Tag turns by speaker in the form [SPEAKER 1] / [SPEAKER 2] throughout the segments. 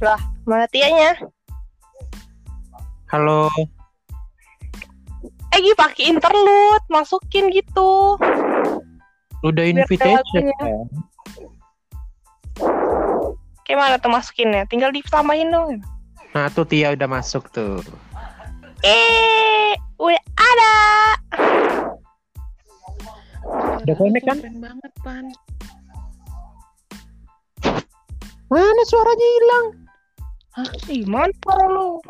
[SPEAKER 1] Lah, mana Tianya?
[SPEAKER 2] Halo.
[SPEAKER 1] Eh, Gi pakai interlude, masukin gitu.
[SPEAKER 2] Udah invitation ya.
[SPEAKER 1] Kayak mana tuh masukinnya? Tinggal ditambahin dong.
[SPEAKER 2] Nah tuh Tia udah masuk tuh.
[SPEAKER 1] Eh, udah ada.
[SPEAKER 2] Udah connect kan?
[SPEAKER 3] Banget, Pan.
[SPEAKER 2] Mana suaranya hilang?
[SPEAKER 1] Ih, mana suara lu?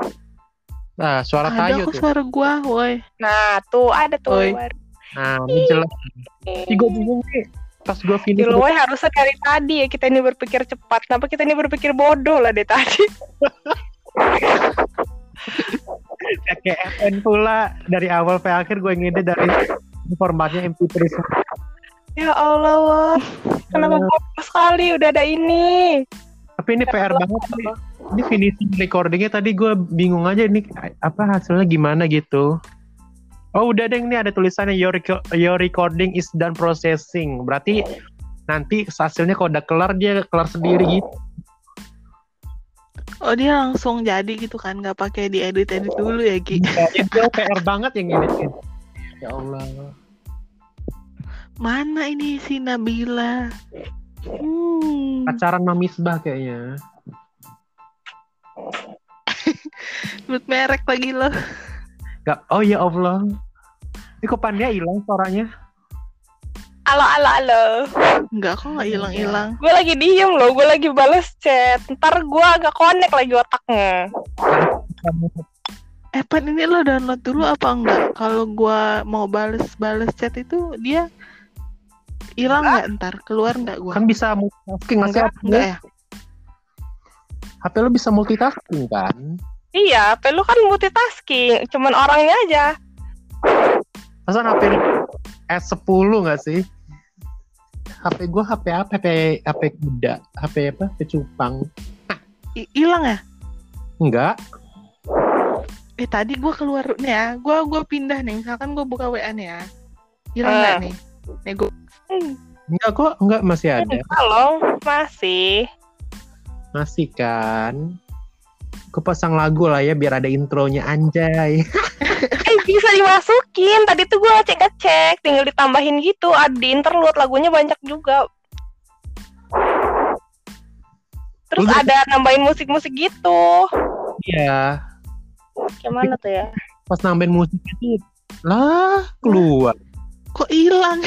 [SPEAKER 2] Nah suara
[SPEAKER 3] Ada
[SPEAKER 2] Tayo tuh.
[SPEAKER 3] suara gua, woi.
[SPEAKER 1] Nah, tuh ada tuh.
[SPEAKER 3] Oi.
[SPEAKER 2] Nah ini jelas. Ih gue bingung nih. Pas gue finish
[SPEAKER 1] Gila, woy, harusnya dari tadi ya kita ini berpikir cepat. Kenapa kita ini berpikir bodoh lah dari tadi?
[SPEAKER 2] kayak FN pula dari awal sampai akhir gue ngide dari formatnya MP3 semua.
[SPEAKER 1] Ya Allah, wah. Kenapa bodoh sekali udah ada ini?
[SPEAKER 2] Tapi ini PR banget nih. Ini finishing recordingnya tadi gue bingung aja ini apa hasilnya gimana gitu. Oh udah deh ini ada tulisannya your, reco- your recording is done processing. Berarti nanti hasilnya kalau udah kelar dia kelar sendiri gitu.
[SPEAKER 3] Oh, dia langsung jadi gitu kan, nggak pakai diedit-edit dulu ya, Ki.
[SPEAKER 2] Itu PR banget yang ini. Ya Allah.
[SPEAKER 3] Mana ini si Nabila? Hmm.
[SPEAKER 2] Pacaran sama Misbah kayaknya.
[SPEAKER 3] Sebut merek lagi loh.
[SPEAKER 2] Gak, oh ya Allah. Ini kok Pandia hilang suaranya?
[SPEAKER 1] Halo, halo, halo.
[SPEAKER 3] Enggak kok nggak hilang-hilang.
[SPEAKER 1] Gue lagi diem loh, gue lagi bales chat. Ntar gue agak connect lagi otaknya.
[SPEAKER 3] Eh, Pan ini lo download dulu apa enggak? Kalau gua mau bales-bales chat itu dia hilang nggak ntar? Keluar nggak gua?
[SPEAKER 2] Kan bisa multitasking?
[SPEAKER 1] Enggak,
[SPEAKER 2] HP?
[SPEAKER 3] Enggak ya?
[SPEAKER 2] HP lu bisa multitasking kan?
[SPEAKER 1] Iya, HP lu kan multitasking. Cuman orangnya aja.
[SPEAKER 2] Masa HP lu S10 nggak sih? HP gua HP apa? HP HP kuda, HP apa? HP cupang.
[SPEAKER 3] Hilang ya?
[SPEAKER 2] Enggak.
[SPEAKER 3] Eh tadi gua keluar nih ya. Gua gua pindah nih. Misalkan gua buka WA nih ya. Hilang nggak
[SPEAKER 1] Ah.
[SPEAKER 3] nih? Nih gua
[SPEAKER 2] Enggak kok, enggak masih ada.
[SPEAKER 1] Halo, masih.
[SPEAKER 2] Masih kan. Gue pasang lagu lah ya biar ada intronya anjay.
[SPEAKER 1] Eh, bisa dimasukin. Tadi tuh gue ngecek-ngecek. Tinggal ditambahin gitu. Ada di interlude. Lagunya banyak juga. Terus
[SPEAKER 2] Lu-
[SPEAKER 1] ada nambahin musik-musik gitu.
[SPEAKER 2] Iya.
[SPEAKER 1] Gimana tuh ya?
[SPEAKER 2] Pas nambahin musik itu lah keluar.
[SPEAKER 3] kok hilang?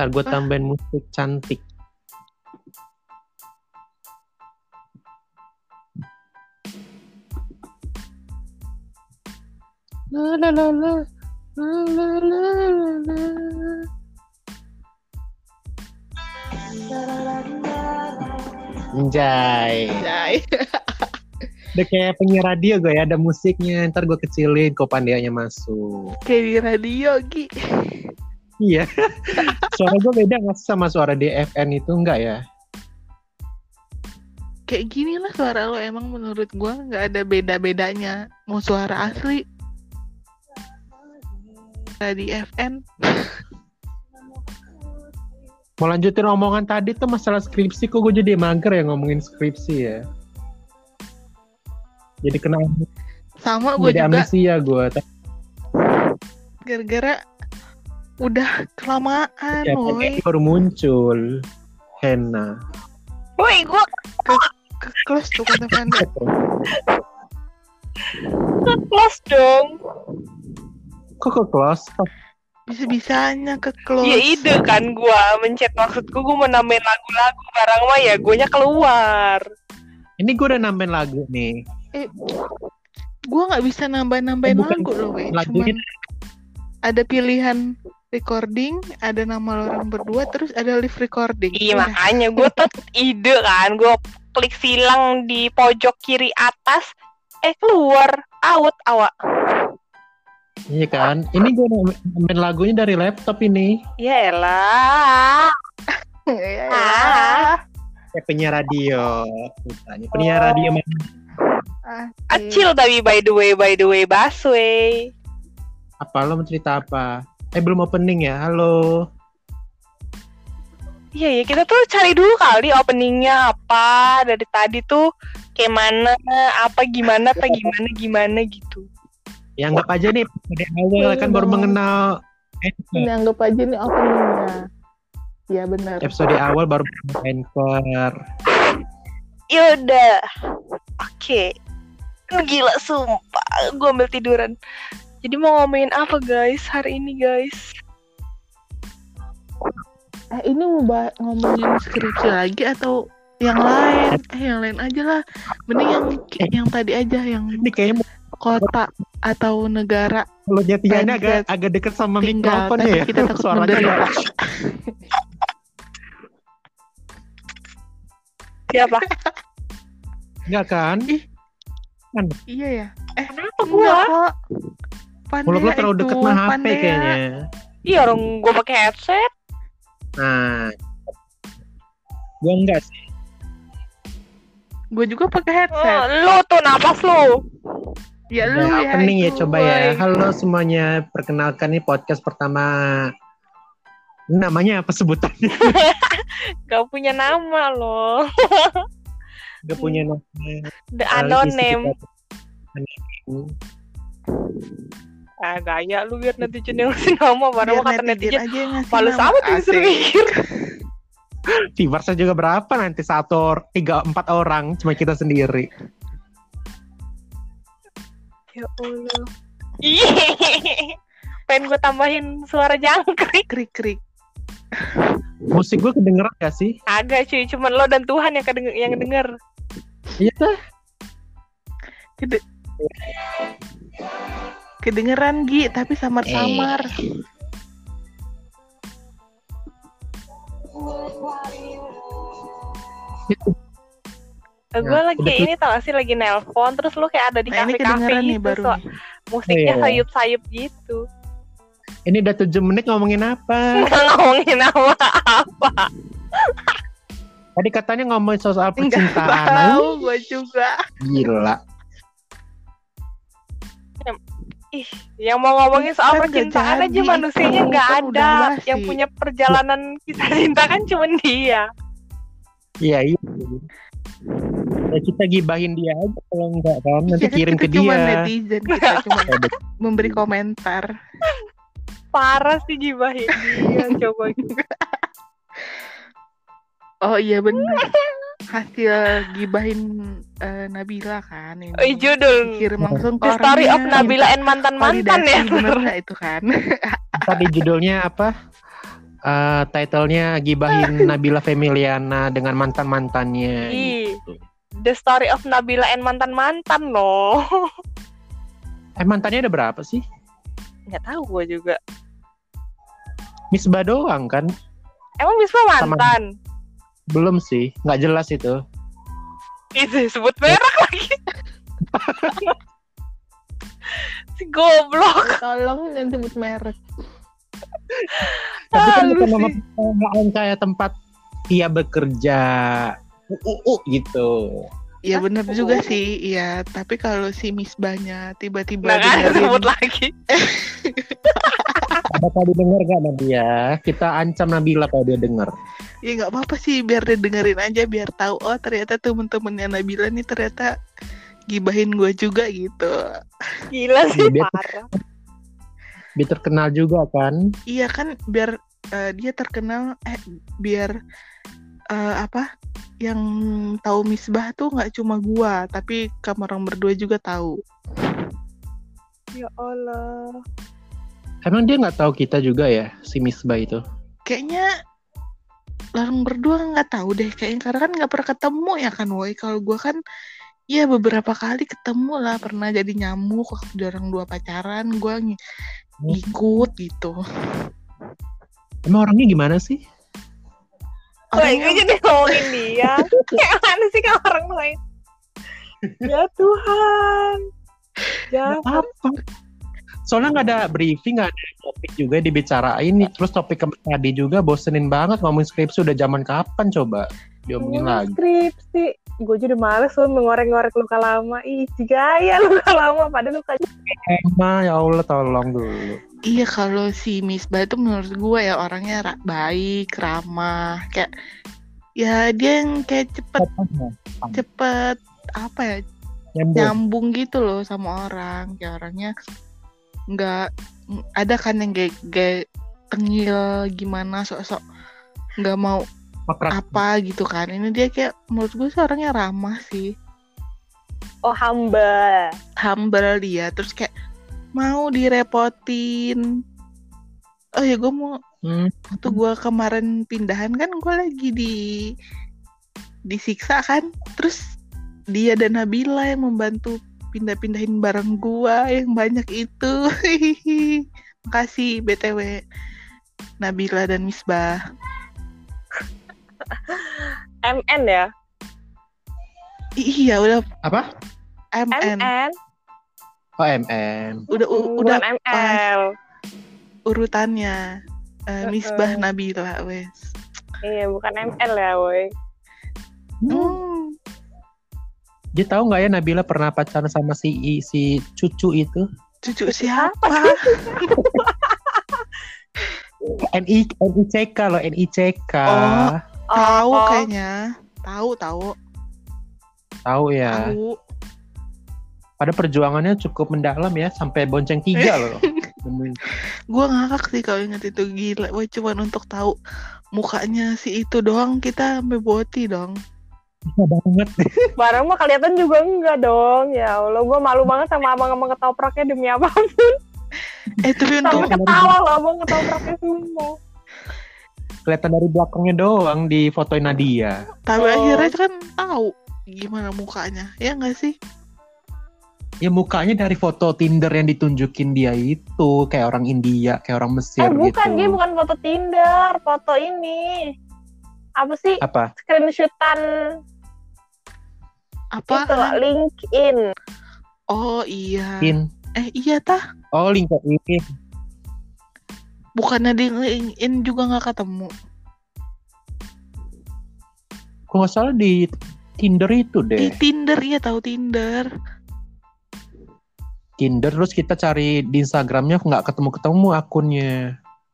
[SPEAKER 2] Ntar gue tambahin musik cantik. La la la la. La la la la la. Anjay.
[SPEAKER 3] Jai.
[SPEAKER 2] Udah kayak penyiar radio gue ya, ada musiknya. Ntar gue kecilin kok pandianya masuk.
[SPEAKER 3] Kayak di radio, Ki.
[SPEAKER 2] Iya. suara gue beda nggak sama suara DFN itu enggak ya?
[SPEAKER 3] Kayak gini lah suara lo emang menurut gua nggak ada beda-bedanya. Mau suara asli. Di FN
[SPEAKER 2] Mau lanjutin omongan tadi tuh masalah skripsi kok gue jadi mager ya ngomongin skripsi ya. Jadi kena
[SPEAKER 3] sama gue juga
[SPEAKER 2] amnesia gue.
[SPEAKER 3] gara-gara udah kelamaan,
[SPEAKER 2] Ya,
[SPEAKER 3] woi.
[SPEAKER 2] baru muncul. Hena.
[SPEAKER 1] Woi, gue
[SPEAKER 3] Ke kelas tuh kata Fanda.
[SPEAKER 1] close dong.
[SPEAKER 2] Kok ke close?
[SPEAKER 3] Bisa-bisanya ke close.
[SPEAKER 1] Ya ide kan gue mencet maksudku gue mau nambahin lagu-lagu barang mah ya gue keluar.
[SPEAKER 2] Ini gue udah nambahin lagu nih.
[SPEAKER 3] Gue nggak bisa nambah-nambahin
[SPEAKER 2] bukan.
[SPEAKER 3] lagu loh, Cuman ada pilihan recording, ada nama orang berdua, terus ada live recording.
[SPEAKER 1] Iya
[SPEAKER 3] Udah.
[SPEAKER 1] makanya gue tuh ide kan gue klik silang di pojok kiri atas eh keluar out awak
[SPEAKER 2] Iya kan? Ini gue nambahin lagunya dari laptop ini.
[SPEAKER 1] ya elah
[SPEAKER 3] Iya, iya.
[SPEAKER 1] ah
[SPEAKER 2] Kayak penyiar radio. Misalnya. Penyiar radio mana?
[SPEAKER 3] Ah,
[SPEAKER 1] acil tapi by the way by the way busway
[SPEAKER 2] Apa lo mau cerita apa? Eh belum opening ya? Halo.
[SPEAKER 1] Iya ya kita tuh cari dulu kali openingnya apa dari tadi tuh kayak mana apa gimana apa gimana gimana gitu.
[SPEAKER 2] Ya anggap aja nih dari awal kan baru mengenal
[SPEAKER 3] Ini anggap aja nih openingnya. Iya benar.
[SPEAKER 2] episode awal baru mengenal Anchor.
[SPEAKER 1] Yaudah, oke. Gila sumpah, gue ambil tiduran. Jadi mau ngomongin apa guys hari ini guys?
[SPEAKER 3] Eh ini mau ngomongin skripsi lagi atau yang lain? Eh yang lain aja lah. Mending yang yang tadi aja yang
[SPEAKER 2] Ini kayaknya
[SPEAKER 3] kota atau negara
[SPEAKER 2] kalau jatiannya agak agak deket sama
[SPEAKER 3] tinggal
[SPEAKER 2] mikrofon ya.
[SPEAKER 3] kita takut
[SPEAKER 2] Suaranya agak-
[SPEAKER 1] Siapa?
[SPEAKER 2] Enggak kan?
[SPEAKER 3] Iya ya. Eh
[SPEAKER 1] Kenapa
[SPEAKER 3] enggak
[SPEAKER 1] gue?
[SPEAKER 3] kok. Pandai
[SPEAKER 2] Mulut lo terlalu deket sama HP
[SPEAKER 3] Pandai.
[SPEAKER 2] kayaknya.
[SPEAKER 1] Iya orang gue pakai headset.
[SPEAKER 2] Nah, gua enggak sih.
[SPEAKER 3] Gue juga pakai
[SPEAKER 1] Oh,
[SPEAKER 3] headset.
[SPEAKER 1] lu tuh napas lu.
[SPEAKER 3] Ya lu
[SPEAKER 2] Udah
[SPEAKER 3] ya.
[SPEAKER 2] opening ya coba ya. Halo semuanya, perkenalkan nih podcast pertama. Ini namanya apa sebutannya?
[SPEAKER 1] Gak punya nama loh.
[SPEAKER 2] Gak punya nama.
[SPEAKER 1] The unknown
[SPEAKER 2] isi
[SPEAKER 1] Ah gaya lu biar netizen yang ngasih nama Padahal kata
[SPEAKER 3] netizen
[SPEAKER 1] netizen amat yang disuruh
[SPEAKER 3] Asik.
[SPEAKER 1] mikir
[SPEAKER 2] Viewersnya juga berapa nanti satu tiga empat orang cuma kita sendiri.
[SPEAKER 1] Ya Allah Pengen gue tambahin suara jangkrik
[SPEAKER 3] Krik krik.
[SPEAKER 2] Musik gue kedengeran gak sih?
[SPEAKER 1] Agak cuy Cuman lo dan Tuhan yang, kedenger, yang denger
[SPEAKER 2] Iya dah.
[SPEAKER 3] Kede- Kedengeran Gi, tapi samar-samar.
[SPEAKER 1] Gue
[SPEAKER 2] Nah,
[SPEAKER 1] lagi
[SPEAKER 2] udah
[SPEAKER 1] ini tau gak sih Lagi nelpon Terus lu kayak ada di
[SPEAKER 3] Nah, ini
[SPEAKER 1] kafe-kafe gitu
[SPEAKER 3] baru
[SPEAKER 1] so,
[SPEAKER 3] nih.
[SPEAKER 1] Musiknya
[SPEAKER 2] iya.
[SPEAKER 1] sayup-sayup gitu
[SPEAKER 2] Ini udah 7 menit ngomongin apa?
[SPEAKER 1] Nggak ngomongin apa
[SPEAKER 2] Tadi katanya ngomongin soal
[SPEAKER 3] Enggak
[SPEAKER 2] percintaan.
[SPEAKER 3] tahu gue juga.
[SPEAKER 2] Gila.
[SPEAKER 1] Ih, yang mau ngomongin soal
[SPEAKER 3] Kan
[SPEAKER 1] percintaan aja manusianya nggak
[SPEAKER 3] Kan
[SPEAKER 1] ada. Yang punya perjalanan kisah cinta kan cuma dia.
[SPEAKER 2] Iya, iya. Ya, kita gibahin dia aja kalau enggak kan nanti
[SPEAKER 3] kan
[SPEAKER 2] kirim
[SPEAKER 3] kita
[SPEAKER 2] ke
[SPEAKER 3] cuma
[SPEAKER 2] dia.
[SPEAKER 3] netizen, kita cuma memberi komentar.
[SPEAKER 1] Parah sih gibahin dia coba.
[SPEAKER 3] Oh iya benar. Hasil gibahin eh, Nabila kan ini.
[SPEAKER 1] Oh, judul
[SPEAKER 3] Kirim langsung ke
[SPEAKER 1] The Story
[SPEAKER 3] orangnya.
[SPEAKER 1] of Nabila and mantan-mantan ya.
[SPEAKER 3] Bener nggak itu kan?
[SPEAKER 2] Tadi judulnya apa? Eh titlenya gibahin Nabila Femiliana dengan mantan mantannya.
[SPEAKER 1] Ih, The Story of Nabila and mantan-mantan loh.
[SPEAKER 2] Eh mantannya ada berapa sih?
[SPEAKER 1] Nggak tahu gue juga.
[SPEAKER 2] Misbah doang kan?
[SPEAKER 1] Emang Misbah
[SPEAKER 2] Sama-
[SPEAKER 1] mantan?
[SPEAKER 2] Belum sih, nggak jelas itu.
[SPEAKER 1] Itu sebut merek lagi. si goblok.
[SPEAKER 3] Tolong jangan sebut merek.
[SPEAKER 2] Tapi kan
[SPEAKER 1] Ah,
[SPEAKER 2] bukan nama perusahaan kayak tempat ia bekerja. Uh, uh, uh, gitu.
[SPEAKER 3] Iya
[SPEAKER 1] Hah?
[SPEAKER 3] bener juga sih, iya. Tapi kalau si Misbahnya tiba-tiba
[SPEAKER 1] Nah
[SPEAKER 3] dengerin-
[SPEAKER 1] sebut lagi.
[SPEAKER 2] Ada tadi denger gak Nadia? Kita ancam Nabila kalau dia denger.
[SPEAKER 3] Ya nggak apa-apa sih, biar dia dengerin aja, biar tahu oh ternyata temen-temennya Nabila nih ternyata gibahin gue juga gitu.
[SPEAKER 1] Gila sih
[SPEAKER 2] Dia-
[SPEAKER 1] parah.
[SPEAKER 2] Dia terkenal juga kan?
[SPEAKER 3] Iya kan, biar eh, dia terkenal, eh biar eh, apa? Yang tahu Misbah tuh nggak cuma gua, tapi kamu orang berdua juga tahu.
[SPEAKER 1] Ya Allah.
[SPEAKER 2] Emang dia nggak tahu kita juga ya si Misbah itu?
[SPEAKER 3] Kayaknya orang berdua nggak tahu deh, kayaknya karena kan nggak pernah ketemu ya kan, woi. Kalau gua kan Ya beberapa kali ketemu lah pernah jadi nyamuk waktu orang dua pacaran gua ng- ngikut gitu.
[SPEAKER 2] Emang orangnya gimana sih?
[SPEAKER 3] Orangnya
[SPEAKER 1] gue jadi ngomongin dia. Kayak mana sih kalau orang lain? Ya Tuhan. Ya.
[SPEAKER 2] Apa? Soalnya nggak ada briefing, nggak ada topik juga dibicarain. Terus topik tadi juga bosenin banget ngomongin skripsi udah zaman kapan coba diomongin lagi.
[SPEAKER 1] Skripsi. gue juga udah males loh mengorek-ngorek luka lama. Ih, gaya luka lama padahal luka
[SPEAKER 2] Emma ya Allah tolong dulu.
[SPEAKER 3] Iya kalau si Misbah itu menurut gue ya orangnya ra- baik, ramah, kayak ya dia yang kayak cepet cepet apa ya
[SPEAKER 2] Nyambung.
[SPEAKER 3] nyambung gitu loh sama orang kayak orangnya nggak ada kan yang kayak, kayak tengil gimana sok-sok nggak mau
[SPEAKER 2] Makrak.
[SPEAKER 3] apa gitu kan ini dia kayak menurut gue sih orangnya ramah sih
[SPEAKER 1] Oh, humble.
[SPEAKER 3] humble dia terus kayak mau direpotin oh ya gue mau
[SPEAKER 2] Hmm.
[SPEAKER 3] waktu gue kemarin pindahan kan gue lagi di disiksa kan terus dia dan Nabila yang membantu pindah-pindahin barang gua yang banyak itu makasih btw Nabila dan Misbah
[SPEAKER 1] MN ya?
[SPEAKER 3] I- iya udah
[SPEAKER 2] Apa?
[SPEAKER 3] MN
[SPEAKER 1] MN.
[SPEAKER 2] Oh MM.
[SPEAKER 3] udah u- udah
[SPEAKER 1] ML.
[SPEAKER 3] urutannya Eh, Misbah
[SPEAKER 1] Heeh.
[SPEAKER 3] Nabila wes
[SPEAKER 1] Iya, bukan ML ya, woi.
[SPEAKER 3] Hmm.
[SPEAKER 2] Dia tahu nggak ya Nabila pernah pacaran sama si si cucu itu?
[SPEAKER 3] cucu siapa
[SPEAKER 2] NI NICK loh NICK.
[SPEAKER 3] Oh. tahu
[SPEAKER 1] Oh,
[SPEAKER 3] kayaknya tahu tahu
[SPEAKER 2] Tahu ya.
[SPEAKER 3] tahu
[SPEAKER 2] Pada perjuangannya cukup mendalam ya sampai bonceng tiga loh.
[SPEAKER 3] Gue ngakak sih kalau inget itu gila gue cuman untuk tahu mukanya si itu doang kita sampai boti dong
[SPEAKER 2] banget.
[SPEAKER 1] Barang mah kelihatan juga enggak dong. Ya Allah, gue malu banget sama abang-abang ketopraknya demi apa.
[SPEAKER 3] eh tapi
[SPEAKER 1] Sampai
[SPEAKER 3] untuk
[SPEAKER 1] ketawa loh abang ketopraknya semua.
[SPEAKER 2] Kelihatan dari belakangnya doang di fotoin Nadia.
[SPEAKER 3] tapi
[SPEAKER 1] Oh.
[SPEAKER 3] akhirnya kan tahu gimana mukanya ya nggak sih
[SPEAKER 2] Ya mukanya dari foto Tinder yang ditunjukin dia itu kayak orang India, kayak orang Mesir
[SPEAKER 1] Eh bukan,
[SPEAKER 2] gitu.
[SPEAKER 1] dia bukan foto Tinder, foto ini. Apa sih?
[SPEAKER 2] Apa?
[SPEAKER 1] Screenshotan
[SPEAKER 3] apa
[SPEAKER 1] itu, LinkedIn.
[SPEAKER 3] oh iya
[SPEAKER 2] In.
[SPEAKER 3] eh iya tah
[SPEAKER 2] Oh LinkedIn.
[SPEAKER 3] bukannya di LinkedIn juga nggak ketemu
[SPEAKER 2] Kalau nggak salah di Tinder itu
[SPEAKER 3] di
[SPEAKER 2] deh.
[SPEAKER 3] Tinder iya tahu Tinder
[SPEAKER 2] Tinder terus kita cari di Instagramnya nggak ketemu-ketemu akunnya.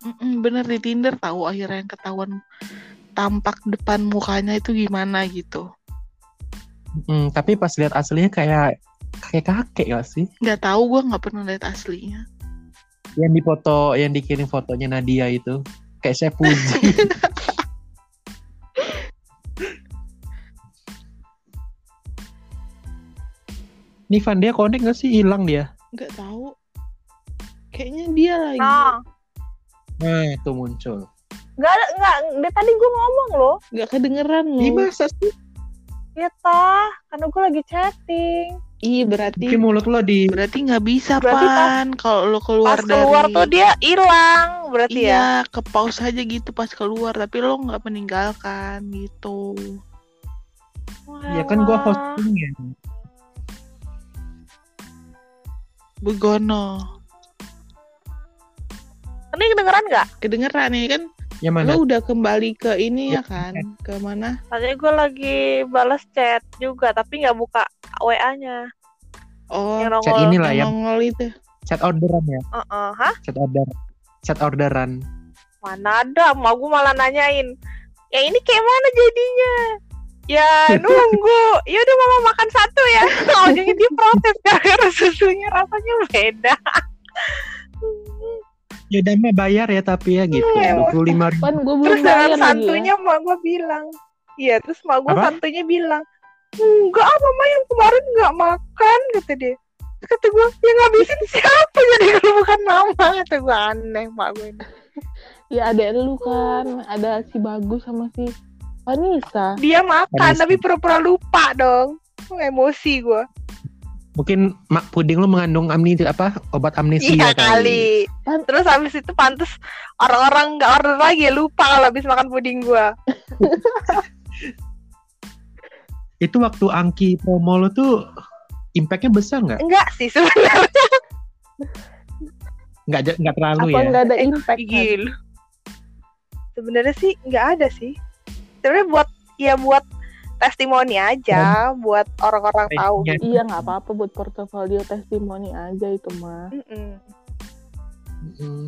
[SPEAKER 3] Mm-mm, bener di Tinder tahu akhirnya yang ketahuan tampak depan mukanya itu gimana gitu
[SPEAKER 2] Hmm, tapi pas lihat aslinya kayak kayak kakek gak sih?
[SPEAKER 3] nggak tahu gue nggak pernah lihat aslinya
[SPEAKER 2] Yang di foto, yang dikirim fotonya Nadia itu kayak saya puji. Nih Van dia connect gak sih? Hilang dia.
[SPEAKER 3] nggak tahu kayaknya dia lagi
[SPEAKER 1] Nah,
[SPEAKER 2] Nah itu muncul.
[SPEAKER 1] Nggak ada, nggak. Dia tadi gue ngomong loh.
[SPEAKER 3] nggak kedengeran
[SPEAKER 2] Ini
[SPEAKER 3] loh
[SPEAKER 2] masa sih?
[SPEAKER 1] Ya tah, karena gue lagi chatting.
[SPEAKER 3] iya berarti
[SPEAKER 2] Mungkin mulut lo di
[SPEAKER 3] berarti nggak bisa
[SPEAKER 1] Berarti
[SPEAKER 3] pan kalau lo keluar
[SPEAKER 1] Pas
[SPEAKER 3] dari
[SPEAKER 1] keluar tuh dia hilang, berarti ya.
[SPEAKER 3] iya ke pause aja gitu pas keluar tapi lo nggak meninggalkan gitu
[SPEAKER 2] Ya kan gua
[SPEAKER 1] Walah.
[SPEAKER 2] hostingnya.
[SPEAKER 3] begono
[SPEAKER 1] Ini kedengeran nggak?
[SPEAKER 3] kedengeran nih kan
[SPEAKER 2] Yang mana?
[SPEAKER 3] lo udah kembali ke ini
[SPEAKER 2] Ya,
[SPEAKER 3] ya kan ke mana
[SPEAKER 1] Tadi gue lagi balas chat juga, tapi nggak buka WA-nya.
[SPEAKER 3] oh
[SPEAKER 1] yang
[SPEAKER 2] Chat
[SPEAKER 1] nongol.
[SPEAKER 2] inilah
[SPEAKER 3] yang
[SPEAKER 2] ya,
[SPEAKER 3] nongol itu
[SPEAKER 2] chat orderan ya,
[SPEAKER 1] Heeh, hah?
[SPEAKER 2] chat order, chat orderan.
[SPEAKER 1] Mana ada, mau gue malah nanyain. Ya ini kayak mana jadinya? Ya nunggu. Ya udah mama makan satu ya. Ujungnya dia protes gara-gara susunya rasanya beda.
[SPEAKER 2] Ya udah mah bayar ya tapi ya gitu,
[SPEAKER 1] Iya,
[SPEAKER 2] dua puluh lima ribu.
[SPEAKER 3] pan
[SPEAKER 1] Terus
[SPEAKER 3] lagi ya
[SPEAKER 1] santunya mak gue bilang. Iya, terus mak gue
[SPEAKER 2] Apa?
[SPEAKER 1] santunya bilang. Enggak, ah, mama yang kemarin nggak makan, kata dia. Terus Kata gue, yang ngabisin siapa jadi kalau bukan mama? Kata gue aneh mak gue. ini.
[SPEAKER 3] ya ada lu kan ada si bagus sama si Vanessa
[SPEAKER 1] Dia makan,
[SPEAKER 2] Vanessa.
[SPEAKER 1] tapi pura-pura lupa dong. Emosi gue.
[SPEAKER 2] Mungkin mak puding lo mengandung amnesia apa obat amnesia
[SPEAKER 1] Iya kali.
[SPEAKER 3] Pan-
[SPEAKER 1] Terus habis itu pantes orang-orang nggak order lagi lupa kalau habis makan puding gua.
[SPEAKER 2] Itu waktu Angki promo lo tuh impactnya besar nggak?
[SPEAKER 1] Enggak sih sebenarnya.
[SPEAKER 2] Nggak ja- nggak terlalu
[SPEAKER 3] apa
[SPEAKER 2] ya?
[SPEAKER 3] nggak ada impact kan?
[SPEAKER 1] Gil. Sebenarnya sih nggak ada sih. Sebenarnya buat ya buat testimoni aja buat orang-orang tahu.
[SPEAKER 2] Iya.
[SPEAKER 3] Iya nggak apa-apa buat portofolio testimoni aja itu mah.
[SPEAKER 1] Mm-mm.
[SPEAKER 2] Mm.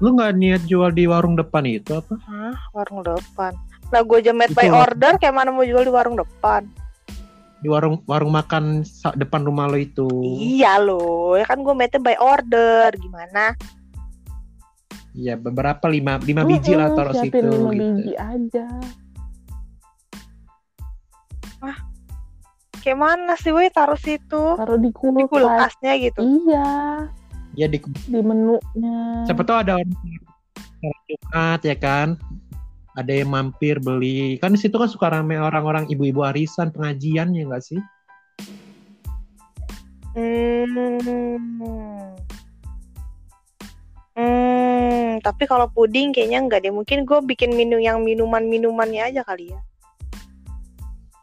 [SPEAKER 2] Lu nggak niat jual di warung depan itu apa?
[SPEAKER 1] Hah, warung depan. Lah gue aja made by order kayak mana mau jual di warung depan?
[SPEAKER 2] Di warung warung makan depan rumah lo itu.
[SPEAKER 1] Iya loh, ya kan gue made by order. Gimana?
[SPEAKER 2] Iya, beberapa lima lima biji lah taruh situ.
[SPEAKER 3] siapin lima
[SPEAKER 2] gitu.
[SPEAKER 3] biji aja.
[SPEAKER 1] Kayak mana sih woi taruh situ?
[SPEAKER 3] Taruh di
[SPEAKER 1] Di
[SPEAKER 3] kulkas.
[SPEAKER 1] kulkasnya gitu.
[SPEAKER 3] Iya,
[SPEAKER 2] Ya di
[SPEAKER 3] di menunya.
[SPEAKER 2] siapa tahu ada orang Jumat ya kan. Ada yang mampir beli. Kan di situ kan suka rame orang-orang ibu-ibu arisan pengajian ya enggak sih?
[SPEAKER 1] Hmm. Tapi kalau puding kayaknya enggak deh. Mungkin gue bikin minum yang minuman-minumannya aja kali ya.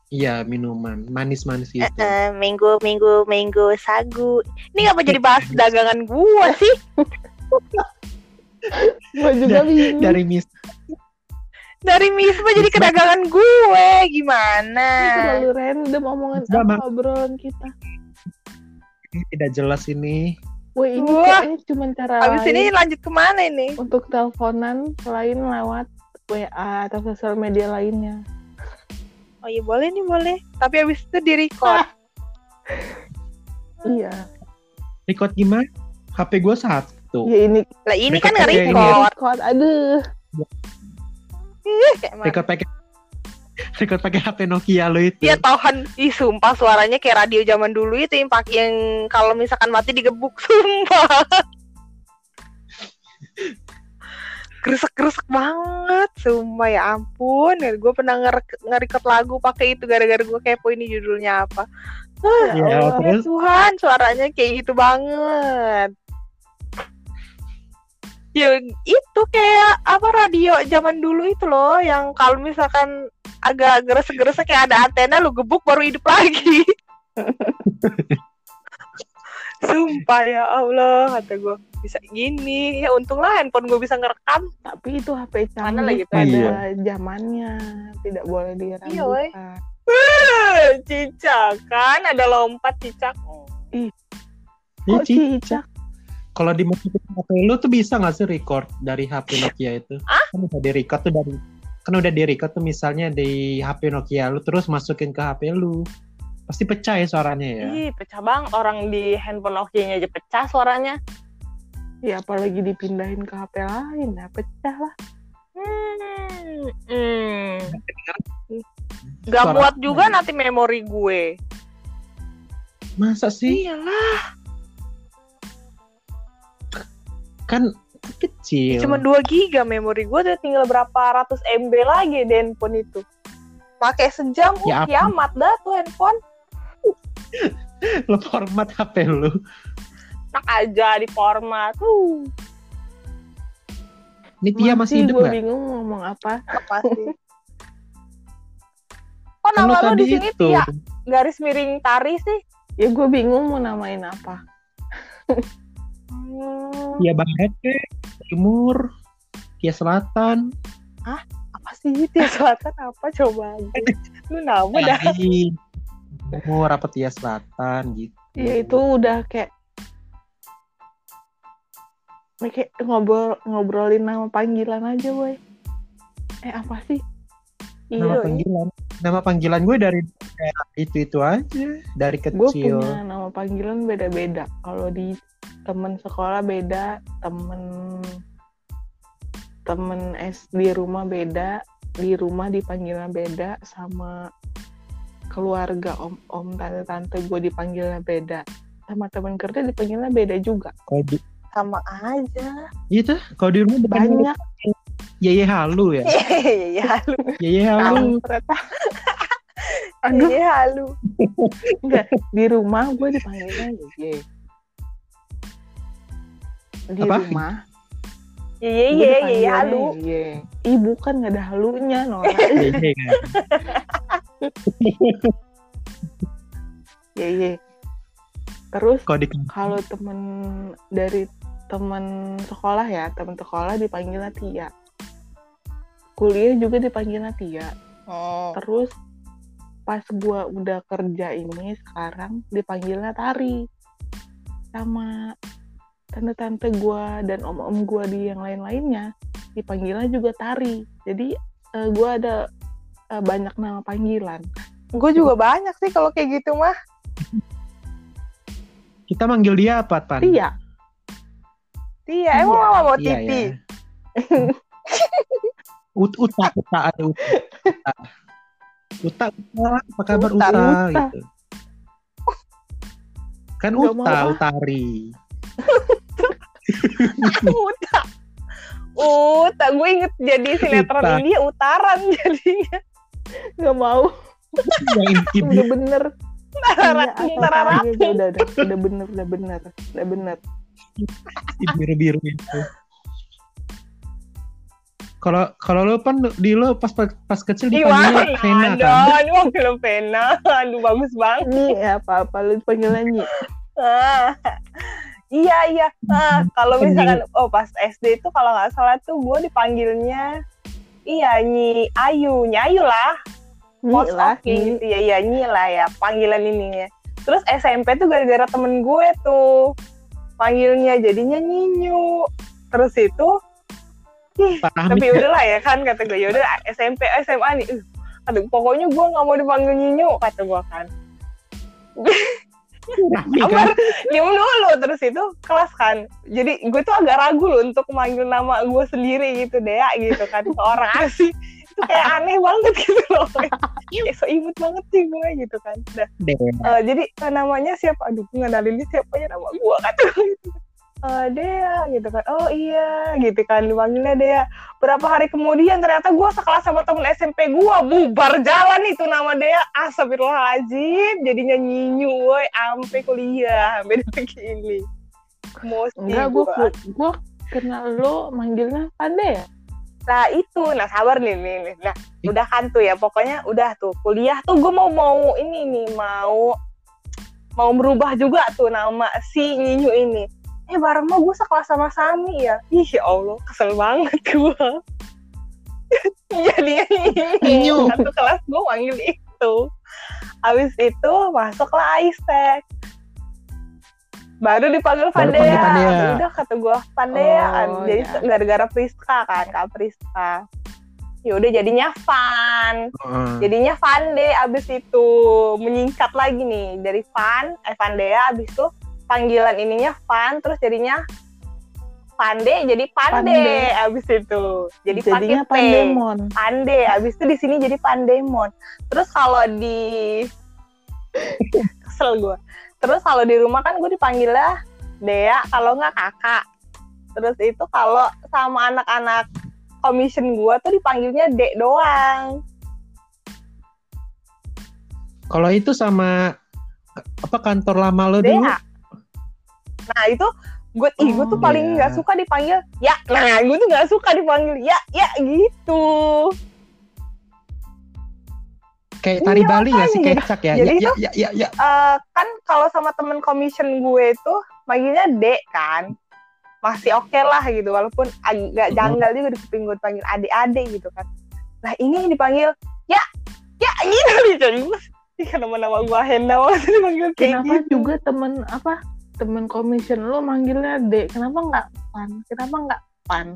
[SPEAKER 2] Iya, minuman manis-manis gitu.
[SPEAKER 1] eh, mango, mango, mango, sagu. Ini ngapa jadi bahas dagangan gua sih?
[SPEAKER 3] Gue juga bingung.
[SPEAKER 2] Dari mis
[SPEAKER 1] Dari Misma jadi ke dagangan gue. Gimana?
[SPEAKER 3] Terlalu random omongan
[SPEAKER 2] Mak.
[SPEAKER 3] obrolan kita.
[SPEAKER 2] ini tidak jelas ini.
[SPEAKER 3] Wah ini
[SPEAKER 1] Wah.
[SPEAKER 3] kayaknya cuma cara
[SPEAKER 1] Habis
[SPEAKER 3] lain
[SPEAKER 1] ini lanjut ke mana ini?
[SPEAKER 3] untuk teleponan selain lewat WA atau sosial media lainnya.
[SPEAKER 1] Oh iya boleh nih boleh. Tapi habis itu di record.
[SPEAKER 3] Iya.
[SPEAKER 2] Record gimana? HP gue satu.
[SPEAKER 3] Ya ini
[SPEAKER 1] Lah ini
[SPEAKER 2] Record
[SPEAKER 1] kan nge-record.
[SPEAKER 3] record. Aduh.
[SPEAKER 1] Ih, kayak mana?
[SPEAKER 2] Record pakai record pakai HP Nokia lo itu.
[SPEAKER 1] Iya Tuhan, ih sumpah suaranya kayak radio zaman dulu itu yang pakai yang kalau misalkan mati digebuk sumpah. Gresek-gresek banget, sumpah ya ampun. Gue pernah nge- nge-record lagu pakai itu gara-gara gue kepo ini judulnya apa. Ah,
[SPEAKER 2] Iya,
[SPEAKER 1] ya Allah,
[SPEAKER 2] terus?
[SPEAKER 1] Tuhan, suaranya kayak gitu banget. Ya itu kayak apa radio zaman dulu itu loh yang kalau misalkan agak gresek-gresek kayak ada antena lu gebuk baru hidup lagi. Sumpah ya Allah kata gue bisa gini ya untunglah handphone gue bisa ngerekam
[SPEAKER 3] Tapi itu HP
[SPEAKER 1] Mana
[SPEAKER 3] canggih
[SPEAKER 1] lagi
[SPEAKER 3] pada
[SPEAKER 2] Iya.
[SPEAKER 3] zamannya. Tidak boleh
[SPEAKER 1] Iya, woy.
[SPEAKER 3] diragukan.
[SPEAKER 1] cicak kan ada lompat cicak
[SPEAKER 3] Kok
[SPEAKER 2] Ci.
[SPEAKER 3] cicak?
[SPEAKER 2] Kalau dimasukin ke HP lu tuh bisa nggak sih record dari HP Nokia itu? Kan bisa di record tuh dari kan udah di record tuh misalnya di HP Nokia lu terus masukin ke HP lu. Pasti pecah ya suaranya ya.
[SPEAKER 1] ih pecah bang orang di handphone Nokia aja pecah suaranya
[SPEAKER 3] Ya apalagi dipindahin ke HP lain. Ya pecah lah.
[SPEAKER 1] hmm, hmm. Gak muat juga nanti memori gue
[SPEAKER 2] Masa sih?
[SPEAKER 1] iyalah
[SPEAKER 2] Kan kecil.
[SPEAKER 1] cuma 2 giga memori gue udah tinggal berapa ratus MB lagi di handphone itu pakai sejam
[SPEAKER 2] Ya
[SPEAKER 1] uh, kiamat dah tuh handphone
[SPEAKER 2] Lu format HP lu.
[SPEAKER 1] enak aja di format uh
[SPEAKER 2] Ini Tia masih hidup
[SPEAKER 3] gue
[SPEAKER 2] nggak?
[SPEAKER 3] bingung ngomong apa.
[SPEAKER 1] apa sih kok
[SPEAKER 2] Kan lu
[SPEAKER 1] nama lo
[SPEAKER 2] tadi
[SPEAKER 1] di sini
[SPEAKER 2] itu.
[SPEAKER 1] Tia garis miring tari sih
[SPEAKER 3] Ya gue bingung mau namain apa.
[SPEAKER 1] Hmm,
[SPEAKER 2] Tia Barat ke Timur, Tia Selatan.
[SPEAKER 1] apa sih Tia Selatan apa coba lu nama dah
[SPEAKER 2] Timur apa Tia Selatan gitu.
[SPEAKER 3] Ya itu udah kayak kayak ngobrol ngobrolin nama panggilan aja, boy. Eh apa sih?
[SPEAKER 2] Nama
[SPEAKER 3] Iya,
[SPEAKER 2] panggilan. Nama panggilan gue dari itu itu aja dari
[SPEAKER 3] gue
[SPEAKER 2] kecil.
[SPEAKER 3] punya nama panggilan beda-beda. Kalau di temen sekolah beda, temen temen es di rumah beda, di rumah dipanggilnya beda, sama keluarga om om tante tante gue dipanggilnya beda, sama temen kerja dipanggilnya beda juga.
[SPEAKER 2] Kalau di
[SPEAKER 1] sama aja
[SPEAKER 2] itu kalau di rumah
[SPEAKER 3] Banyak
[SPEAKER 2] Yeye halu ya.
[SPEAKER 1] iya halu
[SPEAKER 2] Yeye halu.
[SPEAKER 3] Aduh,
[SPEAKER 1] iya halu
[SPEAKER 3] enggak di rumah gue dipanggilnya Yeye. Di
[SPEAKER 2] Apa?
[SPEAKER 3] rumah
[SPEAKER 1] iya
[SPEAKER 3] gue
[SPEAKER 1] iya iya
[SPEAKER 3] dipanggilnya
[SPEAKER 1] halu
[SPEAKER 3] Yeye. Ih bukan nggak ada halunya Nora.
[SPEAKER 2] Yeye kan.
[SPEAKER 3] Yeye. Terus
[SPEAKER 2] kalau
[SPEAKER 3] temen dari temen sekolah ya temen sekolah dipanggilnya Tia kuliah juga dipanggilnya Tia
[SPEAKER 1] Oh.
[SPEAKER 3] terus pas gua udah kerja ini sekarang dipanggilnya Tari sama tante-tante gua dan om-om gua di yang lain-lainnya dipanggilnya juga Tari jadi eh, gua ada eh, banyak nama panggilan
[SPEAKER 1] Gue juga banyak sih kalau kayak gitu mah.
[SPEAKER 2] Kita manggil dia apa, Pan?
[SPEAKER 3] Tia
[SPEAKER 1] Iya, emang mama mau
[SPEAKER 2] Iya,
[SPEAKER 1] titi.
[SPEAKER 2] ya. Ut uta, uta, ada uta. Uta, uta, apa kabar
[SPEAKER 1] Uta,
[SPEAKER 2] uta,
[SPEAKER 3] Uta.
[SPEAKER 2] gitu. Kan
[SPEAKER 3] Nggak
[SPEAKER 2] uta,
[SPEAKER 3] mau
[SPEAKER 2] utari.
[SPEAKER 1] Uta. Uta, gue inget jadi sinetron
[SPEAKER 2] Uta.
[SPEAKER 1] India utaran jadinya.
[SPEAKER 3] nggak mau udah bener
[SPEAKER 1] Tara
[SPEAKER 3] Iya, aja, udah, udah udah bener udah bener udah bener
[SPEAKER 2] biru-biru itu. Kalau kalau lo pan di lo pas pas kecil dipanggilnya Vena kan?
[SPEAKER 1] dong? Wah, film pena. Aduh, bagus banget.
[SPEAKER 3] Nyi apa apa lu dipanggilnya Nyi
[SPEAKER 1] Ah. Iya, iya. Ah, kalau misalkan, oh pas SD itu kalau nggak salah tuh gue dipanggilnya, iya, Nyi Ayu. Nyi Ayu lah.
[SPEAKER 3] Nyi lah Nyi
[SPEAKER 1] gitu ya, iya Nyi lah ya panggilan ininya. Terus SMP tuh gara-gara temen gue tuh panggilnya jadinya Nyinyu. Terus itu, tapi
[SPEAKER 2] ya?
[SPEAKER 1] udahlah ya kan kata gue, yaudah SMP SMA nih. Uh, aduh, pokoknya gue nggak mau dipanggil Nyinyu kata gue kan.
[SPEAKER 2] Raffi
[SPEAKER 1] Sabar,
[SPEAKER 2] kan?
[SPEAKER 1] diem dulu terus itu kelas kan. Jadi gue tuh agak ragu loh untuk manggil nama gue sendiri gitu deh ya gitu kan ke orang asing. Itu kayak aneh banget gitu loh. kayak so imut banget sih gue gitu kan. Udah.
[SPEAKER 2] Deh.
[SPEAKER 1] Eh, jadi eh, namanya siapa? Aduh, ngenalinnya siapa ya nama gue kata gue gitu. Eh, Dea gitu kan. Oh iya gitu kan dipanggilnya Dea. Berapa hari kemudian ternyata gue sekelas sama temen SMP gue bubar jalan itu nama Dea. Astagfirullahaladzim. Jadinya nyinyu woi ampe kuliah sampai detik ini. Emosi
[SPEAKER 3] enggak gue
[SPEAKER 1] gua.
[SPEAKER 3] gue kenal lo manggilnya Pande ya
[SPEAKER 1] Nah itu, nah sabar nih, nih, nih. Nah udah kan tuh ya, pokoknya udah tuh kuliah tuh gue mau mau ini nih mau mau merubah juga tuh nama si Nyinyu ini. Eh bareng mau gue sekelas sama Sami ya. Ih ya Allah, kesel banget gue. Jadi
[SPEAKER 2] Nyinyu.
[SPEAKER 1] Satu kelas gue manggil itu. Habis itu masuklah Aistek. Baru dipanggil Pandea.
[SPEAKER 2] Pandea.
[SPEAKER 1] Udah kata gue Pandea kan.
[SPEAKER 3] Oh,
[SPEAKER 1] Jadi
[SPEAKER 3] ya.
[SPEAKER 1] gara-gara Priska kan, Kak Priska. Ya udah jadinya Van.
[SPEAKER 2] Heeh.
[SPEAKER 1] Jadinya Vande abis itu menyingkat lagi nih dari Van, eh Vandea abis itu panggilan ininya Van terus jadinya Pande jadi Pande,
[SPEAKER 3] Pande.
[SPEAKER 1] abis itu. Jadi
[SPEAKER 3] jadinya
[SPEAKER 1] pakai P.
[SPEAKER 3] Pandemon
[SPEAKER 1] Pande, abis itu di sini jadi Pandemon. Terus kalau di kesel gue. Terus kalau di rumah kan gue dipanggilnya Dea, kalau nggak kakak. Terus itu kalau sama anak-anak commission gue tuh dipanggilnya Dek doang.
[SPEAKER 2] Kalau itu sama apa kantor lama lo dulu?
[SPEAKER 1] Nah itu gue, ih gue tuh
[SPEAKER 2] Oh,
[SPEAKER 1] paling
[SPEAKER 2] iya.
[SPEAKER 1] nggak suka dipanggil ya. Nah gue tuh nggak suka dipanggil ya, ya gitu.
[SPEAKER 2] Kayak tari
[SPEAKER 1] Iya,
[SPEAKER 2] Bali nggak sih
[SPEAKER 1] makanya.
[SPEAKER 2] kecak ya?
[SPEAKER 1] Jadi
[SPEAKER 2] ya,
[SPEAKER 1] itu-
[SPEAKER 2] ya, ya, ya, ya.
[SPEAKER 1] Eh, kan kalau sama temen commission gue itu manggilnya Dek kan masih oke lah gitu walaupun agak janggal juga di kuping gue dipanggil adik-adik gitu kan nah ini dipanggil ya ya gitu jadi gue Ih, nama-nama gue Henda banget dipanggil kayak
[SPEAKER 3] kenapa
[SPEAKER 1] gitu
[SPEAKER 3] juga temen apa temen commission lo manggilnya D. Kenapa nggak Pan? Kenapa nggak Pan?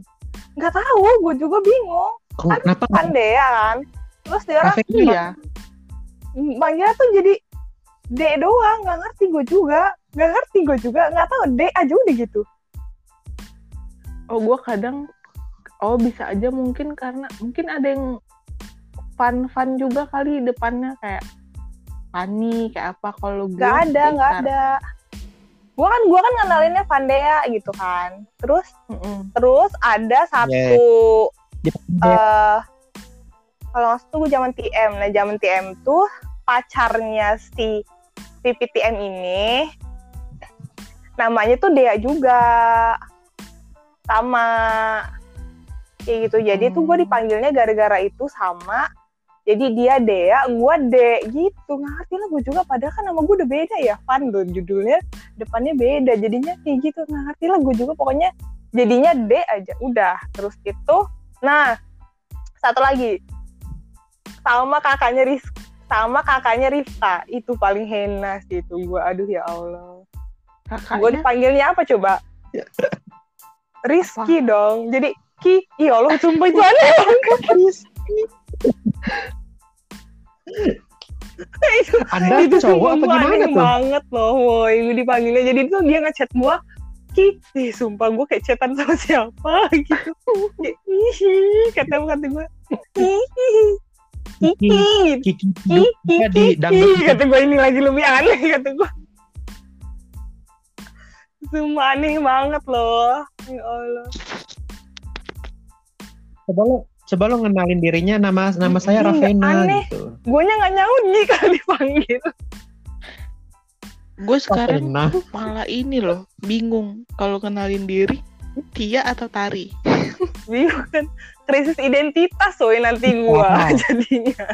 [SPEAKER 1] Nggak tahu gue juga bingung.
[SPEAKER 2] Kenapa
[SPEAKER 1] kan Dea kan? Terus dia orang
[SPEAKER 2] Kafe
[SPEAKER 3] iya
[SPEAKER 1] manggilnya tuh jadi D doang nggak ngerti gue juga. Nggak ngerti gue juga nggak tahu D aja udah gitu.
[SPEAKER 3] Oh gue kadang oh bisa aja mungkin karena mungkin ada yang fun fun juga kali depannya kayak Pani kayak apa kalau gue
[SPEAKER 1] Gak ada,
[SPEAKER 3] sih,
[SPEAKER 1] gak
[SPEAKER 3] kar-
[SPEAKER 1] ada. Gua kan gua kan ngenalinnya Vandea gitu kan. Terus
[SPEAKER 3] Mm-mm.
[SPEAKER 1] terus ada satu
[SPEAKER 2] Dia-
[SPEAKER 1] eh kalau nggak gue zaman TM. Nah, zaman TM tuh pacarnya si PPTM ini namanya tuh Dea juga. Sama kayak gitu. Jadi tuh gue
[SPEAKER 3] Hmm.
[SPEAKER 1] dipanggilnya gara-gara itu sama jadi dia Dea, gue De gitu. Ngerti lah gue juga padahal kan nama gue udah beda ya. Van loh judulnya depannya beda. Jadinya kayak gitu. Ngerti lah gue juga pokoknya jadinya D aja. Udah. Terus itu nah satu lagi sama kakaknya Ris sama kakaknya Rifka itu paling hena sih itu gue aduh ya Allah gue dipanggilnya apa coba Rizky dong jadi Ki ya Allah sumpah itu aneh itu
[SPEAKER 2] Anda
[SPEAKER 1] itu
[SPEAKER 2] cowok apa gimana
[SPEAKER 1] aneh
[SPEAKER 2] tuh?
[SPEAKER 1] banget loh woi. Gue dipanggilnya. Jadi itu dia ngechat gua Ki, sumpah gue kayak chatan sama siapa? Gitu. Kayak, Ih, kata kata gue Kiki gitu.
[SPEAKER 2] Kiki
[SPEAKER 1] Kiki,
[SPEAKER 2] Kiki,
[SPEAKER 1] kata gue ini lagi lebih aneh kata gue Sumpah aneh banget loh. Ya Allah.
[SPEAKER 2] Coba lo coba lo ngenalin dirinya nama nama saya
[SPEAKER 1] Ih,
[SPEAKER 2] Raffena
[SPEAKER 1] aneh.
[SPEAKER 2] gitu
[SPEAKER 1] Gue nya gak nyaut nih kalau dipanggil
[SPEAKER 3] gue sekarang
[SPEAKER 2] Raffena
[SPEAKER 3] malah ini loh bingung kalau kenalin diri Tia atau Tari.
[SPEAKER 1] Bingung kan Krisis identitas woy nanti gue
[SPEAKER 2] Wow.
[SPEAKER 1] jadinya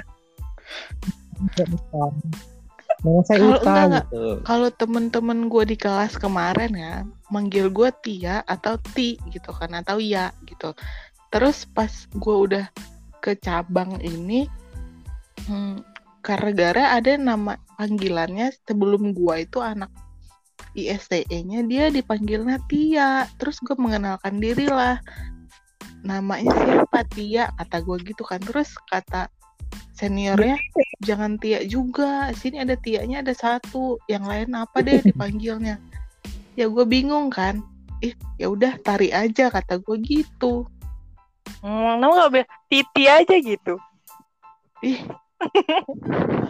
[SPEAKER 2] saya
[SPEAKER 3] Kalau
[SPEAKER 2] Uta
[SPEAKER 3] enggak, enggak.
[SPEAKER 2] gitu
[SPEAKER 3] Kalau temen-temen gue di kelas kemarin ya manggil gue Tia atau Ti gitu kan atau Ya gitu. Terus pas gue udah ke cabang ini, hmm, gara-gara ada nama panggilannya sebelum gue itu anak ISTE-nya dia dipanggilnya Tia. Terus gue mengenalkan diri lah. Namanya siapa Tia kata gue gitu kan. Terus kata seniornya jangan Tia juga. Sini ada Tianya ada satu. Yang lain apa deh dipanggilnya. Ya gue bingung kan. Ih, ya udah tari aja kata gue gitu.
[SPEAKER 1] Hmm, Nama gak bilang Titi aja gitu?
[SPEAKER 3] Ih,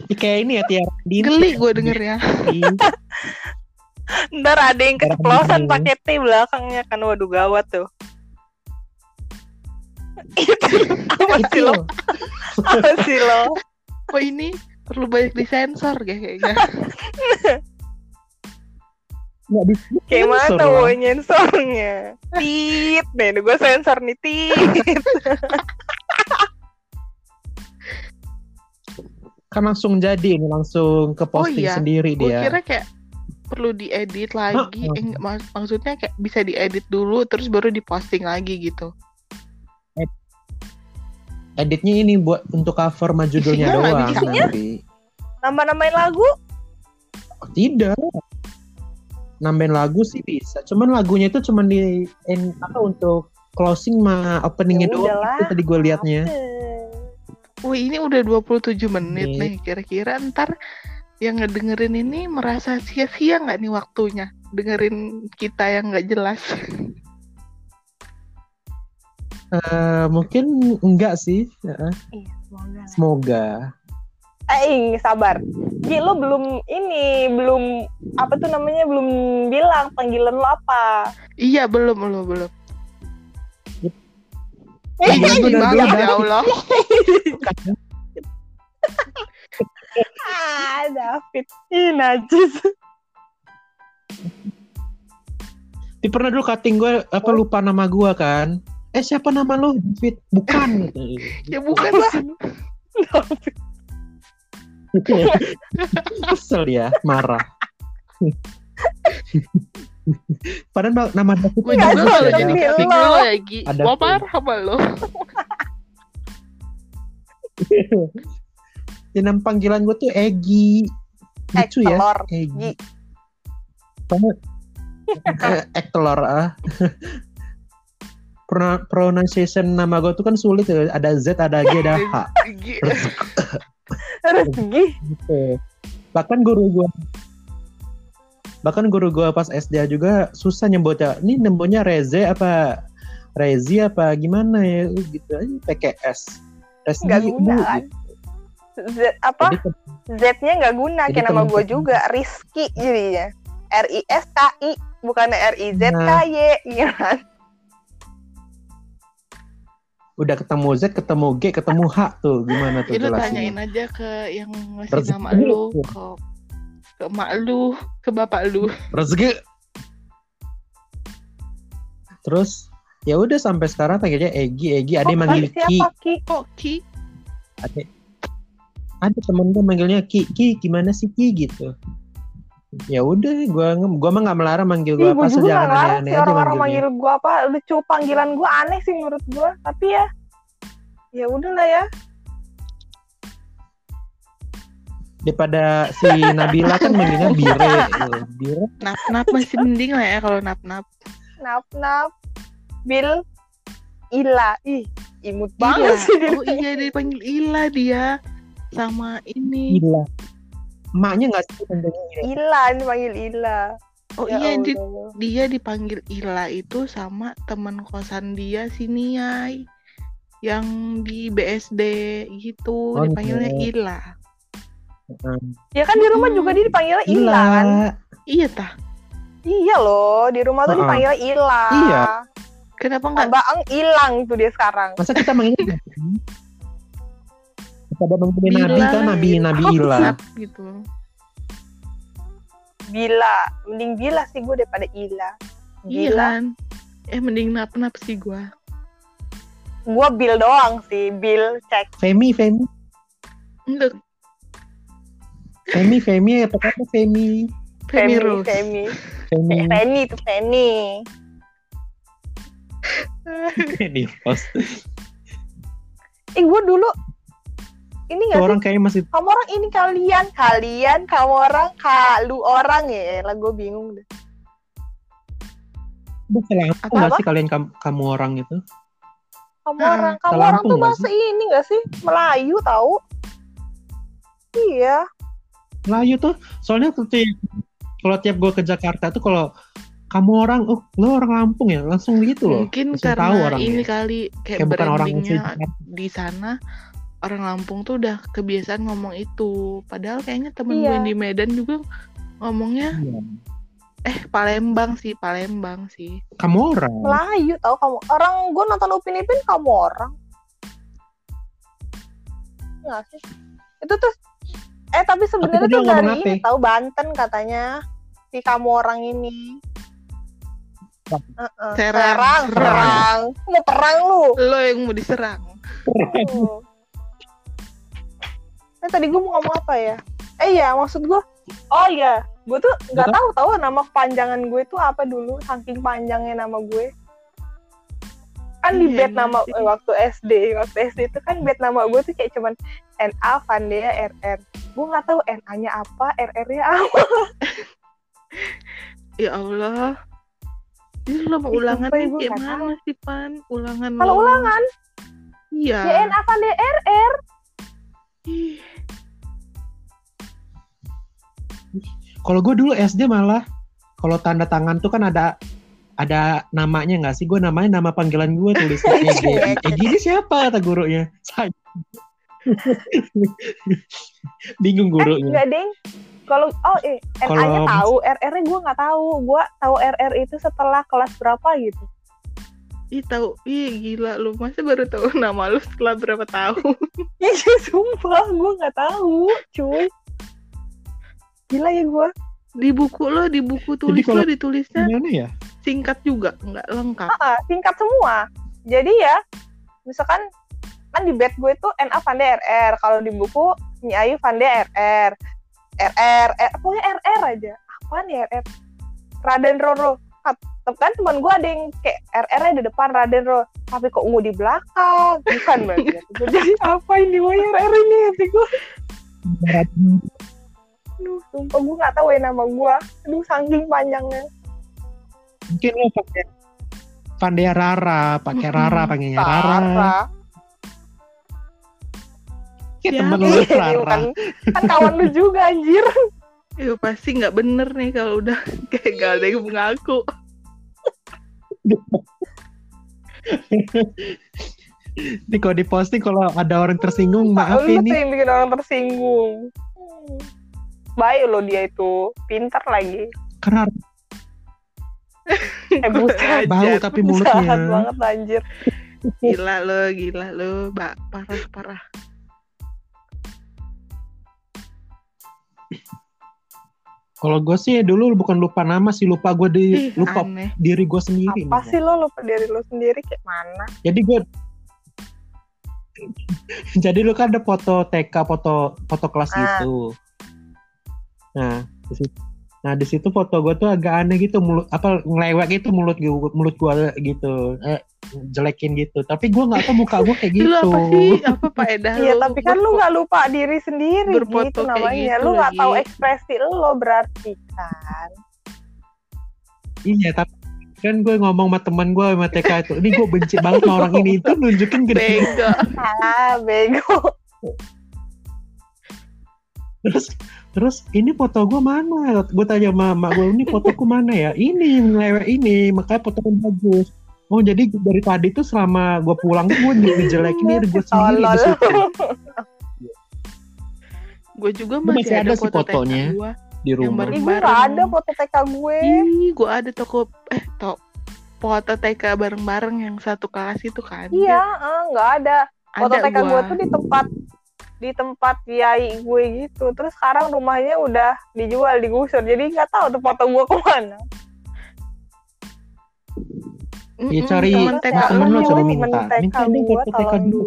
[SPEAKER 2] Ih, kayak ini ya Tiara Dini
[SPEAKER 3] geli gue dengernya.
[SPEAKER 1] Ntar ada yang keceplosan pakai T belakangnya kan waduh gawat tuh. Itu apa sih lo apa sih lo
[SPEAKER 3] Oh ini perlu banyak disensor kayak kayaknya.
[SPEAKER 2] nggak di
[SPEAKER 1] kayak mana mau nyensornya tit nih gue sensor nih tit.
[SPEAKER 2] Kan langsung jadi ini langsung ke posting
[SPEAKER 3] iya.
[SPEAKER 2] sendiri
[SPEAKER 3] Gue
[SPEAKER 2] dia.
[SPEAKER 3] kira kayak perlu diedit lagi. Eh, mak- maksudnya kayak bisa diedit dulu terus baru diposting lagi gitu.
[SPEAKER 2] editnya ini buat untuk cover sama judulnya
[SPEAKER 3] Isinya
[SPEAKER 2] doang nanti.
[SPEAKER 1] Nambah nambahin lagu?
[SPEAKER 2] Tidak nambahin lagu sih bisa. Cuman lagunya itu cuman di en- apa untuk closing sama openingnya
[SPEAKER 1] Ya
[SPEAKER 2] doang. itu tadi gue liatnya.
[SPEAKER 3] Wih ini udah 27 menit
[SPEAKER 2] Menit.
[SPEAKER 3] nih. Kira-kira ntar yang ngedengerin ini merasa sia-sia nggak nih waktunya? Dengerin kita yang nggak jelas.
[SPEAKER 2] Eh, mungkin enggak sih. Heeh,
[SPEAKER 1] iya semoga
[SPEAKER 2] semoga
[SPEAKER 1] eh sabar. Gi lo belum ini belum apa tuh namanya belum bilang panggilan lo apa.
[SPEAKER 3] Iya belum belum belum.
[SPEAKER 2] Iya,
[SPEAKER 3] Ih,
[SPEAKER 2] udah,
[SPEAKER 3] banget ya Allah.
[SPEAKER 1] ah David. Najis.
[SPEAKER 2] Tapi pernah dulu cutting gue apa lupa nama gue kan? Eh siapa nama lo David? Bukan.
[SPEAKER 3] Ya bukan lah.
[SPEAKER 2] kesel ya marah Padahal ma- nama David
[SPEAKER 3] Gue juga
[SPEAKER 2] ya.
[SPEAKER 3] jadi ya.
[SPEAKER 2] Ada
[SPEAKER 3] Gua
[SPEAKER 2] tuh.
[SPEAKER 3] marah sama lo.
[SPEAKER 2] Ya, nama panggilan gue tuh Egi. Lucu ya. Egi. Eh, Ek telur ah. Pro- pronunciation nama gue tuh kan sulit ya. Ada Z, ada G, ada H.
[SPEAKER 3] Gi
[SPEAKER 2] Gitu. Bahkan guru gue bahkan guru gue pas SD juga susah nyebutnya. Ini nyebutnya Reze apa Rezi apa gimana ya gitu aja PKS. Rezi
[SPEAKER 1] nggak
[SPEAKER 2] Bu,
[SPEAKER 1] guna kan
[SPEAKER 2] gitu.
[SPEAKER 1] Z apa Z-nya nggak guna kayak nama gue
[SPEAKER 2] temen-
[SPEAKER 1] juga Rizky jadinya R I S K I bukan R I Z K. Y kan
[SPEAKER 2] udah ketemu Z, ketemu G, ketemu H tuh. Gimana tuh jelasin?
[SPEAKER 3] tanyain aja ke yang ngasih
[SPEAKER 2] Rezeki.
[SPEAKER 3] nama lu, ke ke emak lu, ke bapak lu.
[SPEAKER 2] rezeki. Terus ya udah sampai sekarang panggilnya Egi. Egi ada yang manggil Ki.
[SPEAKER 1] Ki?
[SPEAKER 3] Kok Ki?
[SPEAKER 2] ada ada temen gue manggilnya Ki. Ki gimana sih Ki gitu ya udah gua nge- gua mah nggak melarang manggil
[SPEAKER 1] gue
[SPEAKER 2] apa
[SPEAKER 1] juga
[SPEAKER 2] jangan aneh-aneh
[SPEAKER 1] sih
[SPEAKER 2] aja
[SPEAKER 1] orang-orang manggil gue apa lucu panggilan gue aneh sih menurut gue tapi ya ya udahlah ya
[SPEAKER 2] Daripada si Nabila kan manggilnya Bire. gitu. Bire.
[SPEAKER 3] Nap nap masih mending lah ya kalau nap nap.
[SPEAKER 1] nap nap Bill Ila ih imut banget
[SPEAKER 3] Ila.
[SPEAKER 1] sih dia.
[SPEAKER 3] Oh iya dipanggil Ila dia sama ini.
[SPEAKER 2] Gila. Emaknya nggak sih Ila?
[SPEAKER 1] Dipanggil Ila
[SPEAKER 3] Oh
[SPEAKER 1] Ya
[SPEAKER 3] iya di- dia dipanggil Ila itu sama teman kosan dia si Niai yang di BSD gitu
[SPEAKER 2] Oh,
[SPEAKER 3] dipanggilnya
[SPEAKER 2] Niai.
[SPEAKER 3] Ila.
[SPEAKER 2] Heeh.
[SPEAKER 1] ya kan di rumah
[SPEAKER 3] Hmm.
[SPEAKER 1] juga dia dipanggil Ila
[SPEAKER 2] Ila.
[SPEAKER 1] kan
[SPEAKER 3] Iya tah.
[SPEAKER 1] iya loh di rumah tuh
[SPEAKER 2] Heeh.
[SPEAKER 1] dipanggil Ila
[SPEAKER 2] Iya.
[SPEAKER 3] Kenapa nggak
[SPEAKER 1] Mbak Eng hilang tuh dia sekarang
[SPEAKER 2] Masa kita manggilnya Manggilnya
[SPEAKER 3] Bila
[SPEAKER 2] Nabi kan Nabi. Nabi
[SPEAKER 1] Oh,
[SPEAKER 2] Ila.
[SPEAKER 3] Nap gitu?
[SPEAKER 1] Bila mending Bila sih gue daripada Ila
[SPEAKER 3] Iya
[SPEAKER 1] Bila
[SPEAKER 3] kan. Eh mending nap nap sih gua.
[SPEAKER 1] gue Bill doang sih Bill cek
[SPEAKER 2] Femi, Femi,
[SPEAKER 3] Enggak
[SPEAKER 2] Femi, Femi apa kata Femi?
[SPEAKER 3] Femi
[SPEAKER 1] Femi
[SPEAKER 3] Rose.
[SPEAKER 1] Femi
[SPEAKER 2] Femi.
[SPEAKER 1] Eh, Feni tuh Feni
[SPEAKER 2] Di pos.
[SPEAKER 1] eh gue dulu ini
[SPEAKER 2] Tuh
[SPEAKER 1] gak
[SPEAKER 2] orang kayaknya masih
[SPEAKER 1] kamu orang ini kalian kalian kamu orang kalu orang ya lah gue bingung deh
[SPEAKER 2] nggak
[SPEAKER 1] apa?
[SPEAKER 2] sih kalian kamu, kamu orang itu?
[SPEAKER 1] kamu
[SPEAKER 3] Hmm,
[SPEAKER 1] orang kamu orang tuh
[SPEAKER 2] nggak
[SPEAKER 1] bahasa ini gak sih Melayu tahu iya
[SPEAKER 2] Melayu tuh soalnya tuh tiap, kalau tiap gue ke Jakarta tuh kalau kamu orang, oh lo orang Lampung ya, langsung gitu loh.
[SPEAKER 3] Mungkin
[SPEAKER 2] Langsung
[SPEAKER 3] karena
[SPEAKER 2] tahu orangnya.
[SPEAKER 3] ini kali kayak,
[SPEAKER 2] Kayak bukan orang
[SPEAKER 3] brandingnya
[SPEAKER 2] Jakarta.
[SPEAKER 3] di sana orang Lampung tuh udah kebiasaan ngomong itu. Padahal kayaknya temen
[SPEAKER 1] Iya.
[SPEAKER 3] gue di Medan juga ngomongnya
[SPEAKER 2] Iya.
[SPEAKER 3] eh Palembang sih, Palembang sih.
[SPEAKER 2] Kamu orang.
[SPEAKER 1] Melayu tahu kamu orang gue nonton Upin Ipin kamu orang nggak sih itu tuh eh tapi sebenarnya tuh dari ini tahu Banten katanya si kamu orang ini
[SPEAKER 2] Bang.
[SPEAKER 1] Heeh.
[SPEAKER 3] Serang.
[SPEAKER 1] serang,
[SPEAKER 2] Serang.
[SPEAKER 1] serang. mau perang lu
[SPEAKER 3] Lo yang mau diserang.
[SPEAKER 1] Eh tadi gue mau ngomong apa ya? Eh iya maksud gue, oh iya, gue tuh nggak tahu tahu nama panjangan gue tuh apa dulu, saking panjangnya nama gue. Kan di
[SPEAKER 3] Iya,
[SPEAKER 1] bed
[SPEAKER 3] iya
[SPEAKER 1] nama eh, waktu SD, waktu SD itu kan bed nama gue tuh kayak cuman NA Vandea RR. Gue nggak tahu NA-nya apa, RR-nya apa.
[SPEAKER 3] Ya Allah. Ini
[SPEAKER 1] Ih,
[SPEAKER 3] ulangan
[SPEAKER 1] sumpah,
[SPEAKER 3] nih
[SPEAKER 1] gue
[SPEAKER 3] kayak
[SPEAKER 1] nggak
[SPEAKER 3] mana sih Pan? Ulangan
[SPEAKER 1] Kalau ulangan,
[SPEAKER 3] Iya.
[SPEAKER 1] ya NA Vandea RR.
[SPEAKER 2] Kalau gue dulu SD malah kalau tanda tangan tuh kan ada ada namanya nggak sih? Gue namanya nama panggilan gue tulisnya Egi. Egi ini siapa kata gurunya? Saya. Bingung
[SPEAKER 1] Eh
[SPEAKER 2] gurunya.
[SPEAKER 1] enggak deng. Kalau oh eh
[SPEAKER 2] Kalau-
[SPEAKER 1] tahu, RR-nya gue nggak tahu. Gue tahu RR itu setelah kelas berapa gitu.
[SPEAKER 3] Ih tahu. Ih gila lu. Masa baru tahu nama lu setelah berapa tahun?
[SPEAKER 1] Iya sumpah gue nggak tahu, cuy. Gila ya gue.
[SPEAKER 3] Di buku lo, di buku tulis
[SPEAKER 2] kalau-
[SPEAKER 3] lo ditulisnya
[SPEAKER 2] Gimana ya?
[SPEAKER 3] singkat juga, nggak lengkap.
[SPEAKER 1] Ah, singkat semua. Jadi ya, misalkan kan di bed gue itu NA Vanda RR. Kalau di buku Nyi Ayu Vanda RR. RR, R, pokoknya RR aja. Apa nih RR? Raden Roro. Kan teman gue ada yang kayak RR-nya di depan Raden Roro. Tapi kok ungu di belakang? Bukan banget. Jadi apa ini? Wah RR ini hati gue. Aduh, sumpah gue gak tahu ya nama gue. Aduh, saking panjangnya.
[SPEAKER 2] Mungkin lo pakai Pandea Rara, pakai
[SPEAKER 3] Mm-mm.
[SPEAKER 2] Rara, panggilnya Rara.
[SPEAKER 1] Rara.
[SPEAKER 2] Kayak
[SPEAKER 3] Siapa?
[SPEAKER 2] temen lu
[SPEAKER 1] Iya,
[SPEAKER 2] Rara.
[SPEAKER 1] bukan. Kan kawan lu juga anjir.
[SPEAKER 3] Ya pasti nggak bener nih kalau udah kayak gak ada yang mengaku.
[SPEAKER 2] Ini kalau diposting kalau ada orang tersinggung maaf
[SPEAKER 1] lu
[SPEAKER 2] ini.
[SPEAKER 1] yang bikin orang tersinggung. Hmm. Baik lo dia itu. Pintar lagi.
[SPEAKER 2] Karena
[SPEAKER 1] Eh buset.
[SPEAKER 2] bau tapi
[SPEAKER 1] Jahat
[SPEAKER 2] mulutnya.
[SPEAKER 1] banget anjir.
[SPEAKER 3] Gila lo, gila lo, Mbak. Parah, parah.
[SPEAKER 2] Kalau gue sih dulu bukan lupa nama sih lupa gue di
[SPEAKER 3] Ih,
[SPEAKER 2] lupa
[SPEAKER 3] aneh.
[SPEAKER 2] diri gue sendiri.
[SPEAKER 1] Apa
[SPEAKER 2] nih.
[SPEAKER 1] sih lo lupa dari lo sendiri kayak mana?
[SPEAKER 2] Jadi gue jadi lu kan ada foto TK, foto foto kelas
[SPEAKER 1] Ah.
[SPEAKER 2] gitu. Nah, di situ, nah di situ foto gue tuh agak aneh gitu mulut apa ngelewek gitu mulut gue mulut gue gitu. Eh, jelekin gitu. Tapi gue nggak tahu muka gue kayak gitu.
[SPEAKER 3] Lu apa sih? Apa faedah
[SPEAKER 1] Iya,
[SPEAKER 3] lu
[SPEAKER 1] tapi kan lu nggak lupa diri sendiri
[SPEAKER 3] berfoto
[SPEAKER 1] gitu namanya.
[SPEAKER 3] gitu
[SPEAKER 1] lu nggak tahu ekspresi lo berarti kan.
[SPEAKER 2] Iya, tapi kan gue ngomong sama teman gue sama TK itu, ini gue benci banget sama orang ini itu nunjukin gede.
[SPEAKER 3] Bego.
[SPEAKER 1] Ah, bego.
[SPEAKER 2] Terus terus ini foto gue mana? Gue tanya sama mak gue ini fotoku mana ya? Ini yang lewat ini, makanya fotonya bagus. Oh jadi dari tadi tuh selama gue pulang gue ngejelekin diri gue sendiri di situ
[SPEAKER 3] Gue juga
[SPEAKER 2] Gua
[SPEAKER 3] masih,
[SPEAKER 2] masih
[SPEAKER 3] ada,
[SPEAKER 2] ada sih
[SPEAKER 3] foto
[SPEAKER 2] fotonya.
[SPEAKER 3] Gua.
[SPEAKER 2] di rumah.
[SPEAKER 3] baru-
[SPEAKER 1] Ih, gue ada foto TK gue.
[SPEAKER 3] Ih, gue ada toko eh to foto TK bareng-bareng yang satu kelas itu kan.
[SPEAKER 1] Iya, eh, nggak ada. Foto
[SPEAKER 3] ada
[SPEAKER 1] TK gue
[SPEAKER 3] gua.
[SPEAKER 1] tuh di tempat di tempat kiai gue gitu. Terus sekarang rumahnya udah dijual, digusur. Jadi nggak tahu tuh foto gue ke mana.
[SPEAKER 3] Mm-mm,
[SPEAKER 2] Ya, cari
[SPEAKER 3] temen TK
[SPEAKER 2] temen
[SPEAKER 3] lu.
[SPEAKER 2] lu coba minta. Minta dong
[SPEAKER 1] gue
[SPEAKER 2] foto TK dulu.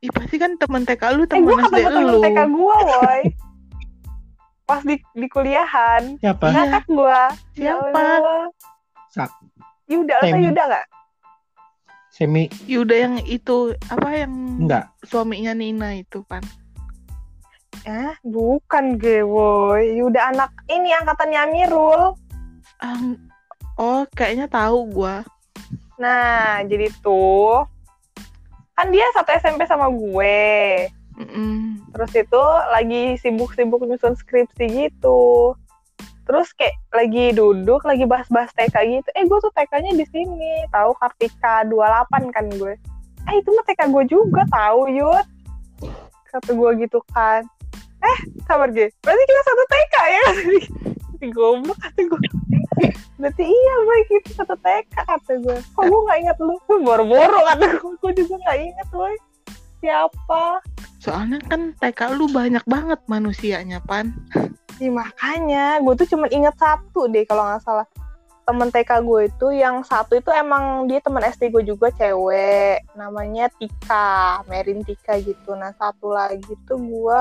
[SPEAKER 3] Ih, pasti kan temen TK lu
[SPEAKER 1] Eh,
[SPEAKER 3] temen
[SPEAKER 1] gue
[SPEAKER 3] SD
[SPEAKER 1] ketemu temen
[SPEAKER 3] lu.
[SPEAKER 1] TK gue, woi. Pas di, di kuliahan.
[SPEAKER 2] Siapa?
[SPEAKER 3] Iya.
[SPEAKER 1] Kakak gue. Ya
[SPEAKER 3] Siapa?
[SPEAKER 2] Sak.
[SPEAKER 1] Yuda, lo tau
[SPEAKER 2] Temi.
[SPEAKER 1] Yuda gak?
[SPEAKER 2] Semi
[SPEAKER 3] Yuda yang itu apa yang
[SPEAKER 2] enggak.
[SPEAKER 3] suaminya Nina itu kan.
[SPEAKER 1] Eh, bukan gue, woi. Yuda anak ini angkatannya Amirul.
[SPEAKER 3] Ah, oh, kayaknya tahu gua.
[SPEAKER 1] Nah, jadi tuh kan dia satu SMP sama gue.
[SPEAKER 3] Mm-mm.
[SPEAKER 1] Terus itu lagi sibuk-sibuk nyusun skripsi gitu. Terus kayak lagi duduk, lagi bahas-bahas TK gitu. Eh, gue tuh TK-nya di sini. Tahu Kartika 28 kan gue. Eh, itu mah TK gue juga tahu, Yud. Kata gue gitu kan. Eh, sabar gue. Berarti kita satu TK ya? Goblok kata gue. Berarti iya, baik itu satu TK kata gue. Kok gue gak inget lu? Boro-boro kata gue. Gue juga gak inget, boy. Siapa?
[SPEAKER 3] Soalnya kan TK lu banyak banget manusianya, Pan.
[SPEAKER 1] Ih, makanya gue tuh cuma inget satu deh kalau nggak salah temen TK gue itu yang satu itu emang dia teman SD gue juga cewek namanya Tika Merin Tika gitu nah satu lagi tuh gue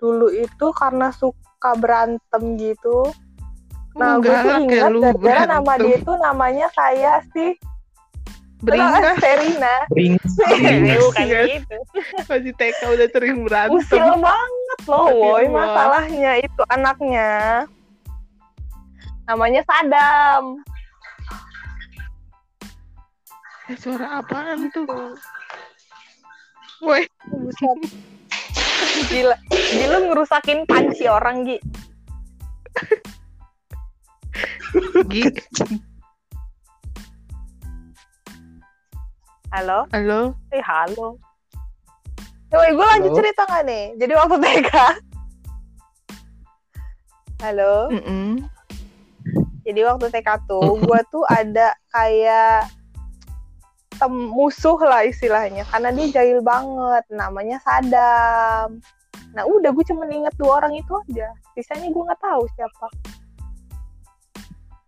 [SPEAKER 1] dulu itu karena suka berantem gitu. Nah gue tuh
[SPEAKER 3] ya
[SPEAKER 1] ingat
[SPEAKER 3] lu
[SPEAKER 1] gara-gara nama dia itu namanya kayak si
[SPEAKER 3] Beringas.
[SPEAKER 1] Serina.
[SPEAKER 2] Ring.
[SPEAKER 1] bukan gitu.
[SPEAKER 3] Masih TK udah sering berantem.
[SPEAKER 1] usil banget loh woi masalahnya itu anaknya. Namanya Sadam.
[SPEAKER 3] Eh, suara apaan tuh? Woi,
[SPEAKER 1] Buset. Gila gila ngerusakin panci orang Gi
[SPEAKER 3] Gi.
[SPEAKER 1] halo
[SPEAKER 3] Halo.
[SPEAKER 1] eh halo Woi, gue lanjut
[SPEAKER 2] Halo?
[SPEAKER 1] cerita nggak nih? Jadi waktu TK, halo.
[SPEAKER 3] Mm-mm.
[SPEAKER 1] Jadi waktu TK tuh, gue tuh ada kayak tem musuh lah istilahnya, karena dia jahil banget. Namanya Sadam. Nah udah gue cuma inget dua orang itu aja. Sisanya gue nggak tahu siapa.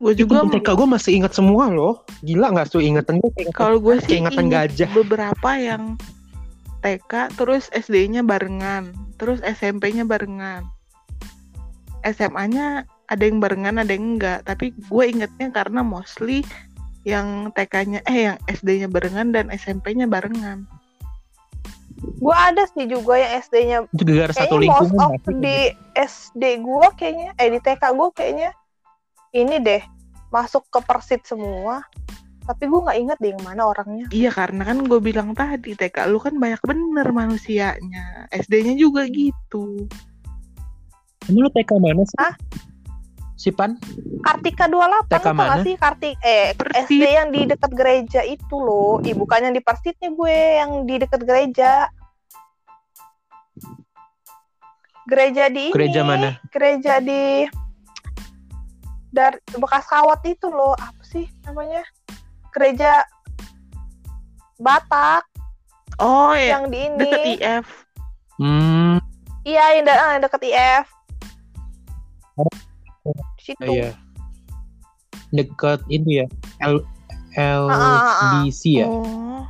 [SPEAKER 3] Gue
[SPEAKER 2] Itu
[SPEAKER 3] juga
[SPEAKER 2] TK gue masih ingat semua loh. Gila nggak tuh ingatan gue?
[SPEAKER 3] kalau gue sih
[SPEAKER 2] ingatan
[SPEAKER 3] inget
[SPEAKER 2] gajah.
[SPEAKER 3] beberapa yang TK terus SD-nya barengan, terus SMP-nya barengan. SMA-nya ada yang barengan, ada yang enggak. Tapi gue ingetnya karena mostly yang TK-nya eh yang SD-nya barengan dan SMP-nya barengan.
[SPEAKER 1] Gue ada sih juga yang SD-nya
[SPEAKER 2] itu gara satu
[SPEAKER 1] most
[SPEAKER 2] lingkungan.
[SPEAKER 1] of di SD gue kayaknya eh di TK gue kayaknya ini deh masuk ke persit semua tapi gue nggak inget deh yang mana orangnya
[SPEAKER 3] Iya karena kan gue bilang tadi TK lu kan banyak bener manusianya. SD-nya juga gitu.
[SPEAKER 2] Ini lu TK mana sih?
[SPEAKER 1] Hah?
[SPEAKER 2] Si Pan?
[SPEAKER 1] Kartika 28
[SPEAKER 2] TK
[SPEAKER 1] tau
[SPEAKER 2] mana?
[SPEAKER 1] sih Kartik eh
[SPEAKER 3] Persit.
[SPEAKER 1] SD yang di dekat gereja itu loh Ih, bukan yang di persitnya gue yang di dekat gereja gereja di ini
[SPEAKER 2] Gereja mana?
[SPEAKER 1] gereja di dari bekas kawat itu loh apa sih namanya gereja Batak
[SPEAKER 3] Oh ya,
[SPEAKER 1] yang di ini
[SPEAKER 3] deket IF.
[SPEAKER 2] Hmm,
[SPEAKER 1] iya yang, de- ah, yang deket IF. Situ
[SPEAKER 2] iya. Dekat ini ya. L
[SPEAKER 1] ah, ah.
[SPEAKER 2] LBC ya.
[SPEAKER 3] Oh.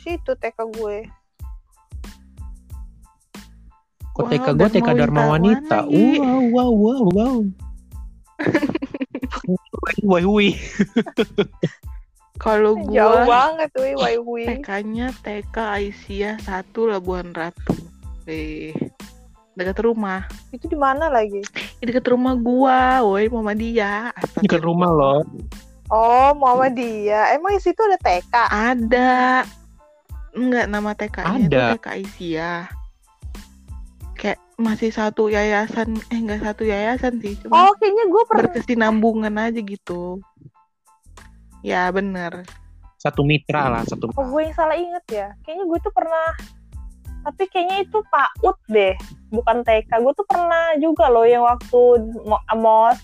[SPEAKER 1] Situ TK gue
[SPEAKER 2] Kok
[SPEAKER 3] Wow,
[SPEAKER 2] TK gue TK
[SPEAKER 3] Dharma Wanita.
[SPEAKER 2] Wow, wow, wow, wow. Wai hui.
[SPEAKER 3] Kalau
[SPEAKER 1] Jauh
[SPEAKER 3] gua
[SPEAKER 1] banget wih, wai hui.
[SPEAKER 3] TK-nya TK Aisyah satu Labuan Ratu. Eh, dekat rumah.
[SPEAKER 1] Itu di mana lagi?
[SPEAKER 3] Di dekat rumah gua, woi Muhammadiyah.
[SPEAKER 2] Ke rumah loh.
[SPEAKER 1] Oh, Muhammadiyah. Emang di situ ada TK?
[SPEAKER 3] Ada. Enggak, nama TK-nya
[SPEAKER 2] Ada.
[SPEAKER 3] TK Aisyah. Kayak masih satu yayasan, eh enggak satu yayasan sih, cuma
[SPEAKER 1] Oh, kayaknya gue pernah.
[SPEAKER 3] berkesinambungan aja gitu. Ya, bener.
[SPEAKER 2] Satu mitra lah, satu
[SPEAKER 1] Oh, gue yang salah inget ya. Kayaknya gue tuh pernah. Tapi kayaknya itu PAUD deh, bukan TK. Gue tuh pernah juga loh yang waktu mo- mos,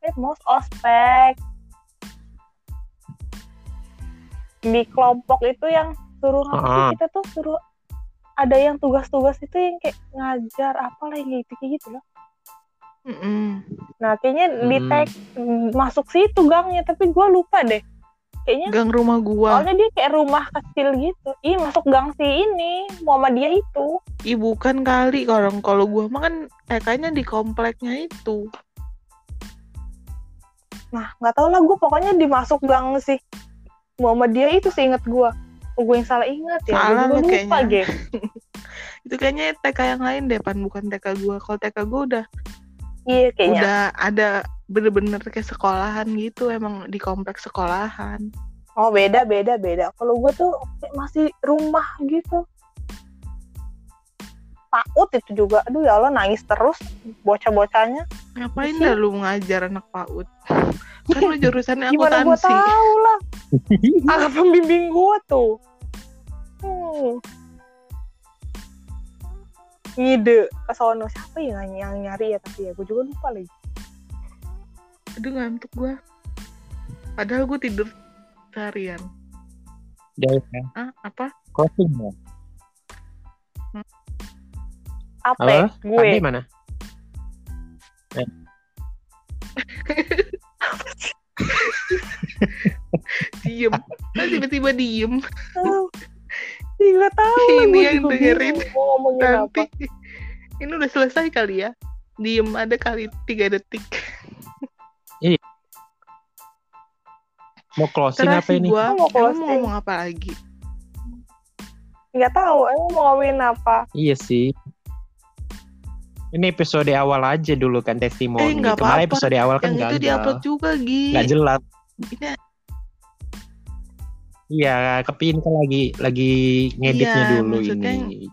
[SPEAKER 1] eh mos ospek di kelompok itu yang suruh apa sih
[SPEAKER 2] Ah.
[SPEAKER 1] kita tuh suruh ada yang tugas-tugas itu yang kayak ngajar apa lah yang gitu kayak gitu loh.
[SPEAKER 3] Mm-mm.
[SPEAKER 1] Nah kayaknya di
[SPEAKER 2] Hmm.
[SPEAKER 1] tag masuk situ gangnya tapi gue lupa deh. Kayaknya
[SPEAKER 3] Gang rumah gua.
[SPEAKER 1] Soalnya dia kayak rumah kecil gitu. Ih, masuk gang si ini, Muhammadiyah itu.
[SPEAKER 3] Ih, bukan kali kalau kalau gua mah kan TK-nya di kompleknya itu.
[SPEAKER 1] Nah, nggak tahu lah gue pokoknya dimasuk gang si Muhammadiyah itu sih inget gue. Oh, gue yang salah ingat ya.
[SPEAKER 3] Salah lu
[SPEAKER 1] lupa,
[SPEAKER 3] kayaknya. Itu kayaknya TK yang lain deh, pan bukan TK gua. Kalau TK gua udah
[SPEAKER 1] Iya, kayaknya.
[SPEAKER 3] udah ada bener-bener kayak sekolahan gitu, emang di kompleks sekolahan.
[SPEAKER 1] Oh, beda, beda, beda. Kalau gue tuh kayak masih rumah gitu. Takut itu juga. Aduh ya Allah, nangis terus bocah-bocahnya.
[SPEAKER 3] Ngapain dah lu ngajar anak PAUD? kan lu jurusannya
[SPEAKER 1] Gimana gue tahu lah. Agak pembimbing gue tuh. Hmm. Ngide ke sono siapa ya yang, yang nyari ya tapi ya gue juga lupa lagi.
[SPEAKER 3] Aduh ngantuk gua. Padahal gua tidur seharian.
[SPEAKER 2] Jauh ya.
[SPEAKER 3] Ah, apa?
[SPEAKER 2] Closing ya.
[SPEAKER 1] Apa?
[SPEAKER 2] Halo?
[SPEAKER 1] ya? Gue.
[SPEAKER 2] Andi mana?
[SPEAKER 3] Diem. Kan tiba-tiba diem.
[SPEAKER 1] Gak tahu.
[SPEAKER 3] Ini
[SPEAKER 1] gue
[SPEAKER 3] yang dengerin. Nanti.
[SPEAKER 1] apa?
[SPEAKER 3] Ini udah selesai kali ya. Diem ada kali tiga detik.
[SPEAKER 2] Mau closing apa ini?
[SPEAKER 3] gua,
[SPEAKER 1] mau
[SPEAKER 3] emang
[SPEAKER 1] closing?
[SPEAKER 3] mau ngomong apa lagi?
[SPEAKER 1] Gak tahu. Emang mau ngomongin apa?
[SPEAKER 2] Iya sih. Ini episode awal aja dulu kan testimoni.
[SPEAKER 3] Eh, nggak
[SPEAKER 2] Kemarin
[SPEAKER 3] apa-apa.
[SPEAKER 2] episode awal kan
[SPEAKER 3] Yang itu diupload juga, Gi.
[SPEAKER 2] Nggak jelas.
[SPEAKER 3] Ini
[SPEAKER 2] Iya, tapi ini kan lagi lagi ngeditnya
[SPEAKER 3] Iya,
[SPEAKER 2] dulu ini.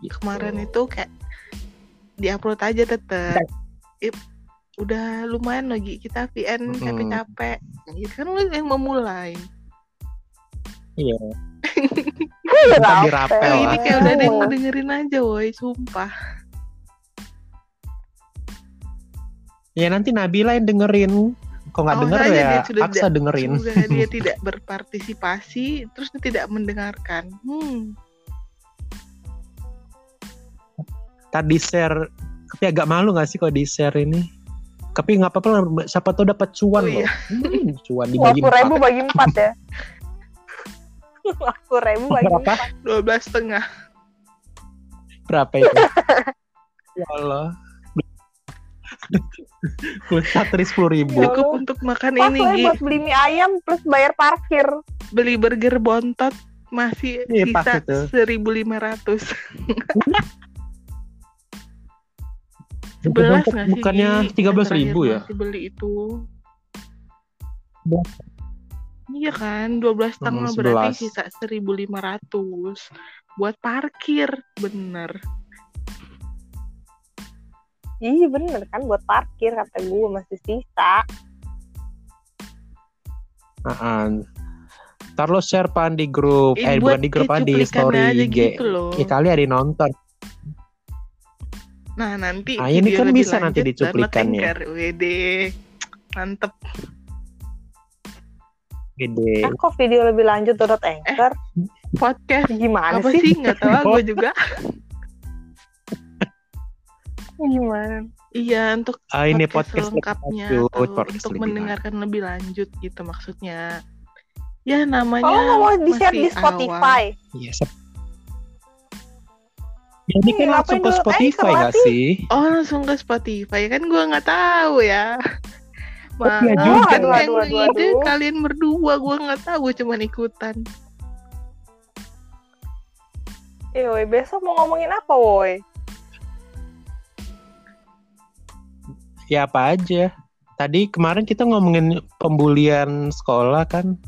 [SPEAKER 2] gitu.
[SPEAKER 3] kemarin itu kayak diupload aja tetep. Udah lumayan lagi kita VN capek-capek. Gitu kan lu yang memulai.
[SPEAKER 2] Iya.
[SPEAKER 1] Gue
[SPEAKER 2] Ntar dirapel
[SPEAKER 3] Oh, ini kayak udah ada yang ngedengerin aja, woi, sumpah.
[SPEAKER 2] Ya nanti Nabila yang dengerin. Kok nggak
[SPEAKER 3] Awas
[SPEAKER 2] denger ya
[SPEAKER 3] dia sudah tidak-
[SPEAKER 2] dengerin.
[SPEAKER 3] Dia tidak berpartisipasi, terus dia tidak mendengarkan. Hmm.
[SPEAKER 2] Tadi share, tapi agak malu gak sih kalau di share ini? Tapi nggak apa-apa lah, siapa tahu dapat cuan
[SPEAKER 3] Oh,
[SPEAKER 2] loh.
[SPEAKER 3] iya.
[SPEAKER 2] Hmm, cuan dibagi
[SPEAKER 1] Dua ribu
[SPEAKER 2] empat.
[SPEAKER 1] bagi empat ya. Dua ribu bagi
[SPEAKER 2] Berapa?
[SPEAKER 1] empat.
[SPEAKER 3] Dua belas setengah.
[SPEAKER 2] Berapa itu? ya Allah. Plus satu sepuluh ribu.
[SPEAKER 1] Ya
[SPEAKER 3] Cukup
[SPEAKER 1] Allah.
[SPEAKER 3] untuk makan
[SPEAKER 1] Pas
[SPEAKER 3] ini,
[SPEAKER 1] lah
[SPEAKER 3] Gi.
[SPEAKER 1] buat beli mie ayam plus bayar parkir.
[SPEAKER 3] Beli burger bontot masih
[SPEAKER 2] Iya, pas
[SPEAKER 3] sisa
[SPEAKER 2] itu.
[SPEAKER 3] 1500. Sebelas nggak sih?
[SPEAKER 2] Bukannya tiga belas ribu ya?
[SPEAKER 3] beli itu. Iya kan, 12 setengah
[SPEAKER 2] Hmm,
[SPEAKER 3] berarti
[SPEAKER 2] 11.
[SPEAKER 3] sisa 1500 buat parkir, bener.
[SPEAKER 1] Iya bener kan buat parkir kata gue masih sisa.
[SPEAKER 2] Apaan? Ntar lo share pan di grup, eh, bukan di grup ah, di story
[SPEAKER 3] aja
[SPEAKER 2] IG.
[SPEAKER 3] gitu loh.
[SPEAKER 2] Ya kali ada nonton.
[SPEAKER 3] Nah nanti
[SPEAKER 2] Ah, ini kan bisa nanti
[SPEAKER 3] lanjut download
[SPEAKER 2] dicuplikannya.
[SPEAKER 3] Anchor. Wede, mantep.
[SPEAKER 2] Gede.
[SPEAKER 1] Kan kok video lebih lanjut dot anchor?
[SPEAKER 3] Podcast
[SPEAKER 1] Gimana
[SPEAKER 3] apa
[SPEAKER 1] sih?
[SPEAKER 3] sih nggak tahu gue juga.
[SPEAKER 1] Gimana?
[SPEAKER 3] Iya untuk
[SPEAKER 2] Ah, ini
[SPEAKER 3] podcast
[SPEAKER 2] podcast
[SPEAKER 3] lengkapnya atau
[SPEAKER 2] lanjut, podcast
[SPEAKER 3] untuk
[SPEAKER 2] lebih
[SPEAKER 3] mendengarkan lebih lanjut gitu maksudnya. Ya namanya
[SPEAKER 1] nggak mau di share di Spotify.
[SPEAKER 2] Iya. Sep- Ya, ini kan
[SPEAKER 1] Iya,
[SPEAKER 2] langsung ke
[SPEAKER 1] dulu
[SPEAKER 2] Spotify gak sih?
[SPEAKER 3] Oh langsung ke Spotify kan gue nggak tahu ya. Maaf,
[SPEAKER 2] iya
[SPEAKER 1] juga.
[SPEAKER 3] kan
[SPEAKER 1] Aduh,
[SPEAKER 3] yang
[SPEAKER 1] aduh, aduh,
[SPEAKER 3] ide
[SPEAKER 1] aduh.
[SPEAKER 3] kalian berdua, gue nggak tahu, gue cuman ikutan.
[SPEAKER 1] Eh, woi, besok mau ngomongin apa, woi?
[SPEAKER 2] Ya apa aja. Tadi kemarin kita ngomongin pembulian sekolah kan.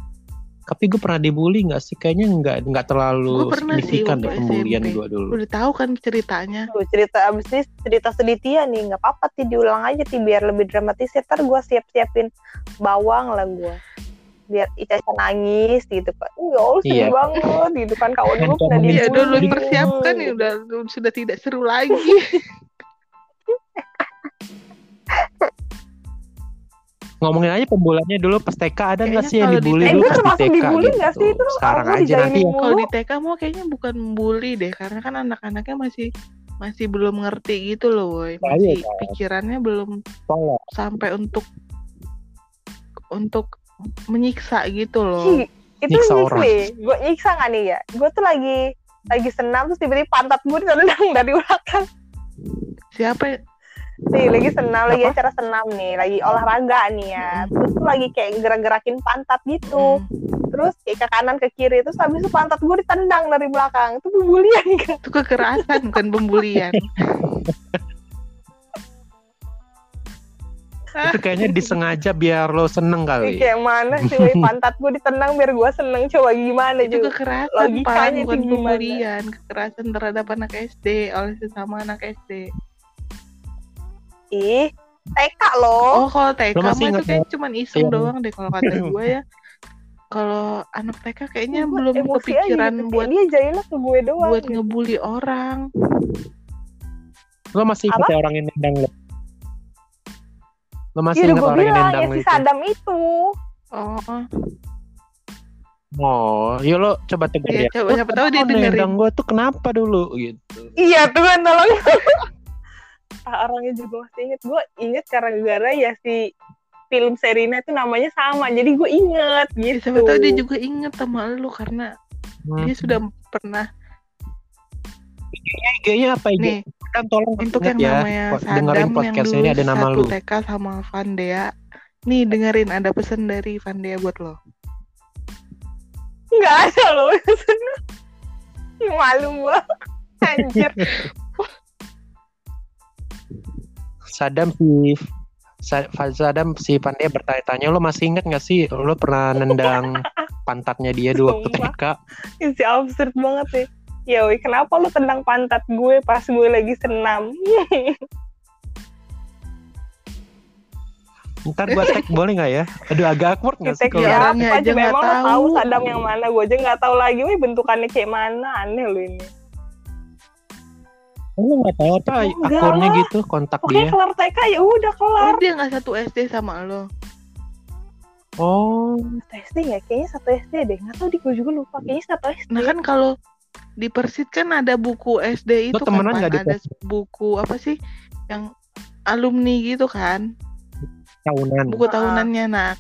[SPEAKER 2] Tapi gue pernah dibully nggak sih? Kayaknya nggak nggak terlalu
[SPEAKER 3] sih
[SPEAKER 2] signifikan deh pembulian gue dulu.
[SPEAKER 3] Udah tahu kan ceritanya.
[SPEAKER 1] Tuh, cerita abis ini cerita sedih Tia nih, nggak apa-apa Ti, diulang aja Ti, biar lebih dramatis. Ntar gue siap-siapin bawang lah gue. Biar Ica nangis gitu kan. Ya Allah, sedih
[SPEAKER 2] Iya.
[SPEAKER 1] banget gitu kan. Kawan gue pernah
[SPEAKER 3] Iya,
[SPEAKER 1] dibully.
[SPEAKER 3] udah lu persiapkan ya udah sudah tidak seru lagi.
[SPEAKER 2] Ngomongin aja pembuliannya dulu pas TK ada nggak sih yang
[SPEAKER 3] di
[SPEAKER 2] dibully
[SPEAKER 3] TK
[SPEAKER 1] Eh,
[SPEAKER 2] dulu
[SPEAKER 1] gue
[SPEAKER 2] pas di TK
[SPEAKER 1] dibully
[SPEAKER 2] gitu.
[SPEAKER 1] nggak sih? Itu
[SPEAKER 2] Sekarang aja nanti
[SPEAKER 1] mulu.
[SPEAKER 3] Kalau di TK mau kayaknya bukan bully deh, karena kan anak-anaknya masih masih belum ngerti gitu loh, woy.
[SPEAKER 2] Iya,
[SPEAKER 3] Masih pikirannya belum
[SPEAKER 2] tolong.
[SPEAKER 3] sampai untuk untuk menyiksa gitu loh.
[SPEAKER 1] Ih, itu
[SPEAKER 2] Nyiksa orang.
[SPEAKER 1] Gue nyiksa nggak nih ya? Gue tuh lagi lagi senam terus tiba-tiba pantat gue ditendang dari belakang.
[SPEAKER 3] Siapa
[SPEAKER 1] Nih lagi senam, lagi
[SPEAKER 2] Apa?
[SPEAKER 1] acara senam nih, lagi olahraga nih ya. Terus tuh lagi kayak gerak-gerakin pantat gitu.
[SPEAKER 3] Hmm,
[SPEAKER 1] Terus kayak ke kanan ke kiri terus habis itu pantat gue ditendang dari belakang. Itu pembulian kan?
[SPEAKER 3] itu kekerasan bukan pembulian.
[SPEAKER 2] Itu kayaknya disengaja biar lo seneng kali.
[SPEAKER 1] kayak mana sih woy, pantat gue ditendang biar gue seneng coba gimana
[SPEAKER 3] itu
[SPEAKER 1] juga.
[SPEAKER 3] kekerasan
[SPEAKER 1] logikanya
[SPEAKER 3] pan bukan pembulian kekerasan terhadap anak SD oleh sesama anak SD
[SPEAKER 1] Ih, TK loh.
[SPEAKER 3] oh kalau TK
[SPEAKER 2] Lo
[SPEAKER 3] mah
[SPEAKER 2] masih
[SPEAKER 3] itu kayak cuman iseng
[SPEAKER 2] Iya.
[SPEAKER 3] doang deh kalau kata gue ya kalau anak TK kayaknya
[SPEAKER 1] Gua
[SPEAKER 3] belum
[SPEAKER 1] emosi aja
[SPEAKER 3] kepikiran
[SPEAKER 1] gitu.
[SPEAKER 3] Buat
[SPEAKER 1] dia jailnya ke gue doang.
[SPEAKER 3] buat
[SPEAKER 1] gitu.
[SPEAKER 3] ngebully orang
[SPEAKER 2] Lo masih ingat ya orang yang nendang lo? Lo masih
[SPEAKER 1] Iya
[SPEAKER 2] ingat orang yang
[SPEAKER 1] bilang
[SPEAKER 2] nendang
[SPEAKER 1] ya
[SPEAKER 2] lo
[SPEAKER 1] si
[SPEAKER 2] itu?
[SPEAKER 1] Sadam itu.
[SPEAKER 3] oh
[SPEAKER 2] Oh, yuk lo coba tegur
[SPEAKER 3] Iya,
[SPEAKER 2] ya.
[SPEAKER 3] coba siapa tahu dia dengerin.
[SPEAKER 2] nendang gue tuh kenapa dulu gitu.
[SPEAKER 1] Iya tuh kan tolong. ah, orangnya juga masih inget. Gue inget karena gara ya si film serinya itu namanya sama. Jadi gue inget
[SPEAKER 3] ya,
[SPEAKER 1] gitu.
[SPEAKER 3] siapa tahu dia juga inget sama lu karena
[SPEAKER 2] Hmm.
[SPEAKER 3] dia sudah pernah
[SPEAKER 2] IG-nya apa IG?
[SPEAKER 3] nih
[SPEAKER 2] Kan tolong
[SPEAKER 3] untuk yang
[SPEAKER 2] ya.
[SPEAKER 3] namanya Sadam
[SPEAKER 2] dengerin
[SPEAKER 3] yang
[SPEAKER 2] podcast
[SPEAKER 3] dulu
[SPEAKER 2] ini ada nama
[SPEAKER 3] satu
[SPEAKER 2] lu.
[SPEAKER 3] TK sama Vandea nih dengerin ada pesan dari Vandea buat lo
[SPEAKER 1] Nggak ada. Ih, Malu gue. Anjir.
[SPEAKER 2] Sadam si Sadam si Pandya bertanya-tanya lo masih ingat gak sih lo pernah nendang pantatnya dia dulu waktu. TK?
[SPEAKER 1] Isi absurd banget sih. Ya woi, kenapa lu tendang pantat gue pas gue lagi senam?
[SPEAKER 2] Ntar gua tag boleh gak ya? Aduh agak awkward gak sih
[SPEAKER 1] Kita
[SPEAKER 2] kalau
[SPEAKER 3] Ya,
[SPEAKER 1] kira
[SPEAKER 3] orangnya
[SPEAKER 1] apa
[SPEAKER 3] aja
[SPEAKER 1] juga
[SPEAKER 3] nggak
[SPEAKER 1] emang lo
[SPEAKER 3] tahu.
[SPEAKER 1] Sadam yang mana? Gue aja nggak tahu lagi, woi bentukannya kayak mana? Aneh lu ini.
[SPEAKER 2] Lo gak tahu apa
[SPEAKER 1] Enggak
[SPEAKER 2] akunnya
[SPEAKER 1] lah.
[SPEAKER 2] gitu kontak
[SPEAKER 1] Oke,
[SPEAKER 2] dia?
[SPEAKER 1] kelar TK ya udah kelar.
[SPEAKER 3] oh dia nggak satu SD sama lo
[SPEAKER 2] Oh,
[SPEAKER 1] Satu SD ya? Kayaknya satu SD deh. Nggak tahu di gue juga lupa. Kayaknya satu SD.
[SPEAKER 3] nah kan kalau di Persit kan ada buku SD itu
[SPEAKER 2] Lo temenan
[SPEAKER 3] kan
[SPEAKER 2] nggak di
[SPEAKER 3] Pan? ada buku apa sih yang alumni gitu kan
[SPEAKER 2] tahunan.
[SPEAKER 3] buku
[SPEAKER 1] Ah.
[SPEAKER 3] tahunannya nah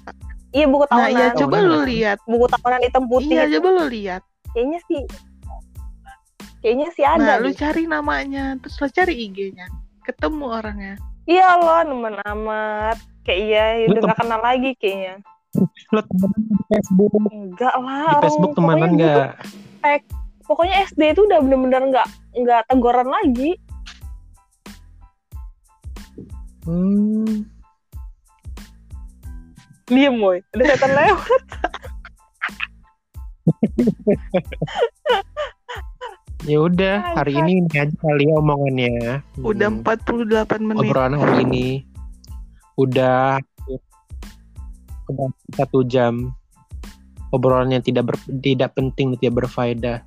[SPEAKER 1] Iya buku
[SPEAKER 3] nah
[SPEAKER 1] tahunan.
[SPEAKER 3] ya coba
[SPEAKER 2] Tahunan
[SPEAKER 3] lu
[SPEAKER 2] nggak
[SPEAKER 3] lihat
[SPEAKER 1] Buku tahunan hitam putih.
[SPEAKER 3] iya coba lu lihat
[SPEAKER 1] Kayaknya sih. Kayaknya sih ada.
[SPEAKER 3] nah lu cari namanya terus lo cari IG-nya ketemu orangnya
[SPEAKER 1] Iya loh, nemen amat. Kayak iya,
[SPEAKER 2] Lu
[SPEAKER 1] udah gak kenal lagi kayaknya.
[SPEAKER 2] Lo temenan di Facebook?
[SPEAKER 1] Enggak lah.
[SPEAKER 2] Di Facebook temenan
[SPEAKER 1] pokoknya gue tuh-
[SPEAKER 2] gak?
[SPEAKER 1] Pokoknya SD itu udah bener-bener nggak nggak teguran lagi.
[SPEAKER 2] Hmm.
[SPEAKER 1] Diem boy, ada setan lewat.
[SPEAKER 2] Ya udah, hari ini ini aja kali ya omongannya.
[SPEAKER 3] udah
[SPEAKER 2] Hmm.
[SPEAKER 3] 48 menit
[SPEAKER 2] obrolan hari ini udah udah satu jam obrolan yang tidak ber- tidak penting tidak berfaedah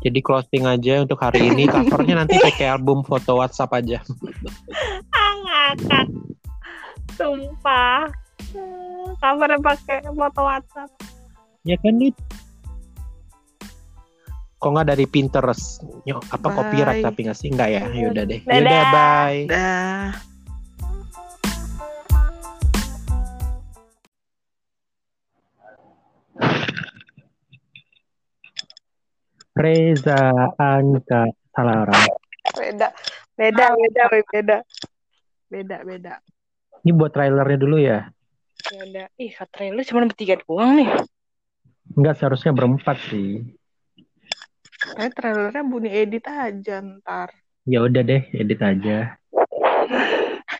[SPEAKER 2] jadi closing aja untuk hari ini covernya nanti pakai album foto WhatsApp aja
[SPEAKER 1] ngakak. Sumpah. Covernya pakai foto WhatsApp.
[SPEAKER 2] ya kan nih kok nggak dari Pinterest Yo, apa
[SPEAKER 3] Bye.
[SPEAKER 2] copyright tapi nggak sih nggak ya yaudah deh
[SPEAKER 1] Dadah.
[SPEAKER 2] yaudah bye
[SPEAKER 3] dah
[SPEAKER 2] Reza Anka salah orang
[SPEAKER 1] Beda, beda, beda, beda. Beda, beda.
[SPEAKER 2] Ini buat trailernya dulu ya.
[SPEAKER 1] Udah. Ih, trailer cuma bertiga doang nih.
[SPEAKER 2] Enggak seharusnya berempat sih.
[SPEAKER 3] Kayak trailernya bunyi edit aja ntar.
[SPEAKER 2] Ya udah deh, edit aja.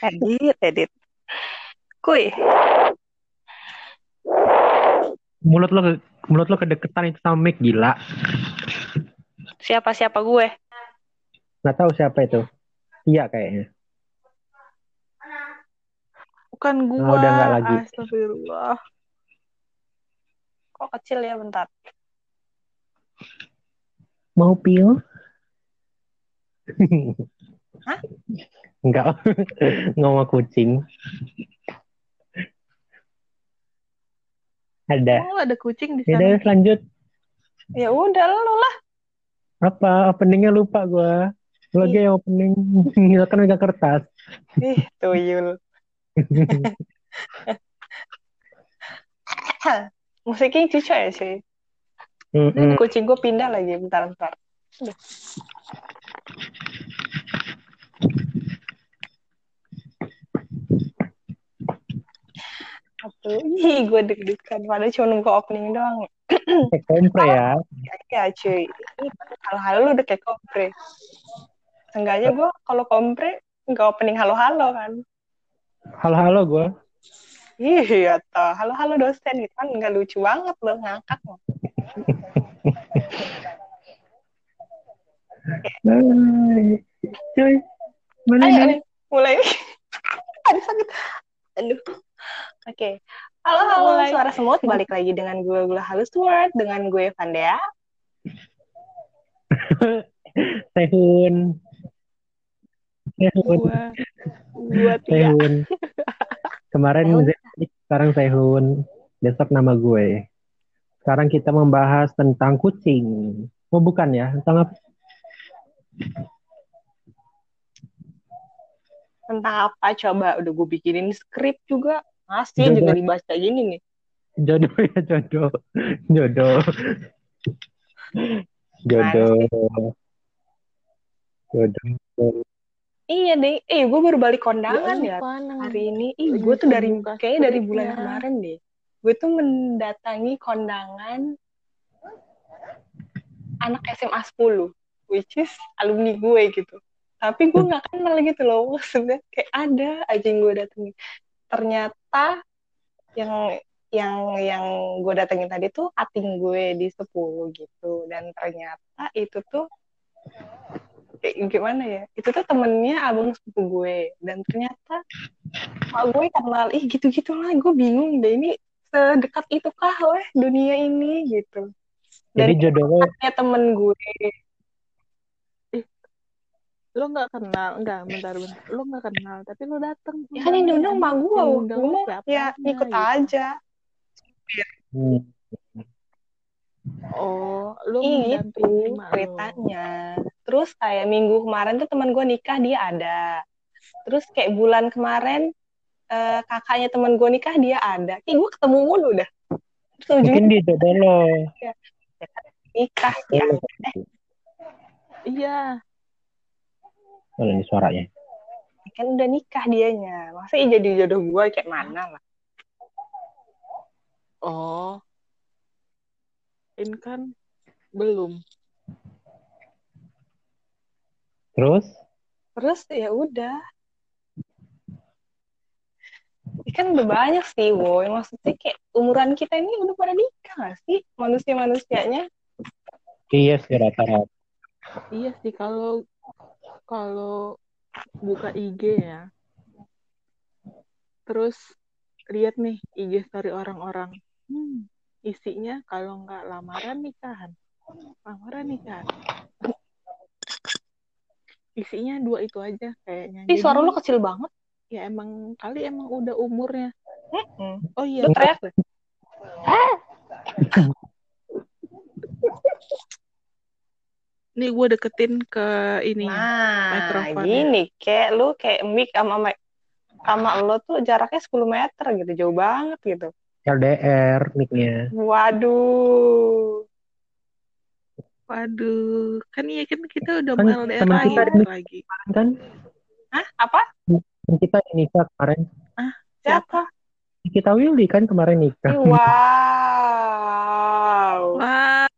[SPEAKER 1] Edit, edit. Kuy.
[SPEAKER 2] Mulut lo mulut lo kedeketan itu sama mic gila.
[SPEAKER 1] Siapa-siapa gue?
[SPEAKER 2] Nggak tahu siapa itu. Iya kayaknya.
[SPEAKER 3] Bukan gua.
[SPEAKER 2] Oh, udah nggak lagi.
[SPEAKER 3] Astagfirullah.
[SPEAKER 1] Kok kecil ya bentar.
[SPEAKER 2] Mau pil?
[SPEAKER 1] Hah?
[SPEAKER 2] Enggak. Ngomong kucing. Ada.
[SPEAKER 3] Oh, ada kucing di
[SPEAKER 2] Ya
[SPEAKER 3] sana.
[SPEAKER 2] udah lanjut.
[SPEAKER 1] Ya udah lu lah.
[SPEAKER 2] Apa openingnya lupa. Lu lagi yang opening. Kita kan megang kertas.
[SPEAKER 1] Ih, tuyul. Musiknya cucu ya sih.
[SPEAKER 2] Mm-mm.
[SPEAKER 1] Ini kucing gue pindah lagi bentar bentar. Aduh. Ih gue deg-degan. Padahal cuma nunggu opening doang.
[SPEAKER 2] Kayak kompre ya.
[SPEAKER 1] Ya cuy, ini halo-halo lu udah kayak kompre. Seenggaknya gue kalau kompre nggak opening halo-halo kan.
[SPEAKER 2] Halo-halo gua.
[SPEAKER 1] Iya toh, halo-halo dosen gitu kan nggak lucu banget lo ngangkat.
[SPEAKER 2] Cuy. Mana
[SPEAKER 1] Ayo
[SPEAKER 2] nih?
[SPEAKER 1] nih, mulai. Aduh sakit. Aduh. Oke. Halo, halo,
[SPEAKER 3] Mulai.
[SPEAKER 1] suara semut. Balik lagi dengan gue Gula Halus Word, dengan gue Vandea.
[SPEAKER 2] Sehun. Sehun.
[SPEAKER 3] Gua.
[SPEAKER 2] Kemarin
[SPEAKER 1] Sehun.
[SPEAKER 2] Zendik, sekarang Sehun. Besok nama gue. Sekarang kita membahas tentang kucing. Oh bukan ya? Tentang apa?
[SPEAKER 1] Tentang apa coba? Udah gue bikinin skrip juga. Masih
[SPEAKER 2] Jodoh.
[SPEAKER 1] juga dibaca gini nih.
[SPEAKER 2] Jodoh ya jodoh. Jodoh. Jodoh. Jodoh.
[SPEAKER 1] Iya deh. Eh, gue baru balik kondangan ya,
[SPEAKER 3] lupa, Nang.
[SPEAKER 1] hari ini. Ih,
[SPEAKER 3] Lagi
[SPEAKER 1] gue tuh dari kayaknya dari bulan kemarin deh. Gue tuh mendatangi kondangan anak SMA 10, which is alumni gue gitu. Tapi gue nggak kenal gitu loh. Maksudnya kayak ada aja yang gue datengin. Ternyata yang yang yang gue datengin tadi tuh ating gue di 10 gitu. Dan ternyata itu tuh kayak gimana ya? Itu tuh temennya abang sepupu gue. Dan ternyata mak gue kenal. Ih gitu-gitu lah. Gue bingung deh ini sedekat itukah weh dunia ini gitu.
[SPEAKER 2] Jadi
[SPEAKER 1] Dan
[SPEAKER 2] jodohnya
[SPEAKER 1] ya temen gue.
[SPEAKER 3] Lo nggak kenal, enggak, bentar, bentar. Lo nggak kenal, tapi lo dateng.
[SPEAKER 1] Ya kan yang diundang mak gue. Gue mau ya ikut
[SPEAKER 3] Gitu.
[SPEAKER 1] aja.
[SPEAKER 2] Hmm.
[SPEAKER 3] Oh, lo
[SPEAKER 1] Ih, gitu
[SPEAKER 3] lo.
[SPEAKER 1] ceritanya. Terus kayak minggu kemarin tuh teman gue nikah dia ada. Terus kayak bulan kemarin eh, kakaknya teman gue nikah dia ada. Kayak gue ketemu mulu dah. Terus
[SPEAKER 2] Mungkin dia jodoh lo.
[SPEAKER 1] nikah ya.
[SPEAKER 3] Iya,
[SPEAKER 2] Kalau ini suaranya.
[SPEAKER 1] Kan udah nikah dianya. Masa iya jadi jodoh gue kayak mana lah.
[SPEAKER 3] oh. Ini kan belum.
[SPEAKER 2] Terus?
[SPEAKER 1] Terus ya udah. Ini kan udah banyak sih, woy. Maksudnya kayak umuran kita ini udah pada nikah gak sih? Manusia-manusianya.
[SPEAKER 2] Iya sih rata-rata.
[SPEAKER 3] Iya sih, kalau kalau buka IG ya, terus lihat nih IG story orang-orang, hmm, isinya kalau nggak lamaran nikahan, lamaran nikahan. Isinya dua itu aja kayaknya.
[SPEAKER 1] Ih, suara lu kecil banget.
[SPEAKER 3] Ya emang kali emang udah umurnya.
[SPEAKER 1] Mm-mm.
[SPEAKER 3] Oh iya,
[SPEAKER 1] Lu teriak deh.
[SPEAKER 3] nih gue deketin ke ini.
[SPEAKER 1] Nah,
[SPEAKER 3] mikrofonnya.
[SPEAKER 1] gini, kayak lu kayak mic sama mic sama lo tuh jaraknya 10 meter gitu, jauh banget gitu.
[SPEAKER 2] LDR mic-nya.
[SPEAKER 1] Waduh.
[SPEAKER 3] Waduh, kan iya kan kita udah
[SPEAKER 2] Kan
[SPEAKER 3] mau LDR lagi,
[SPEAKER 2] kita
[SPEAKER 3] lagi.
[SPEAKER 2] Kan
[SPEAKER 1] Hah? Apa?
[SPEAKER 2] Kan kita nikah kemarin.
[SPEAKER 3] Ah,
[SPEAKER 1] Siapa?
[SPEAKER 2] Kita Willy kan kemarin nikah.
[SPEAKER 1] Wow.
[SPEAKER 3] Wah,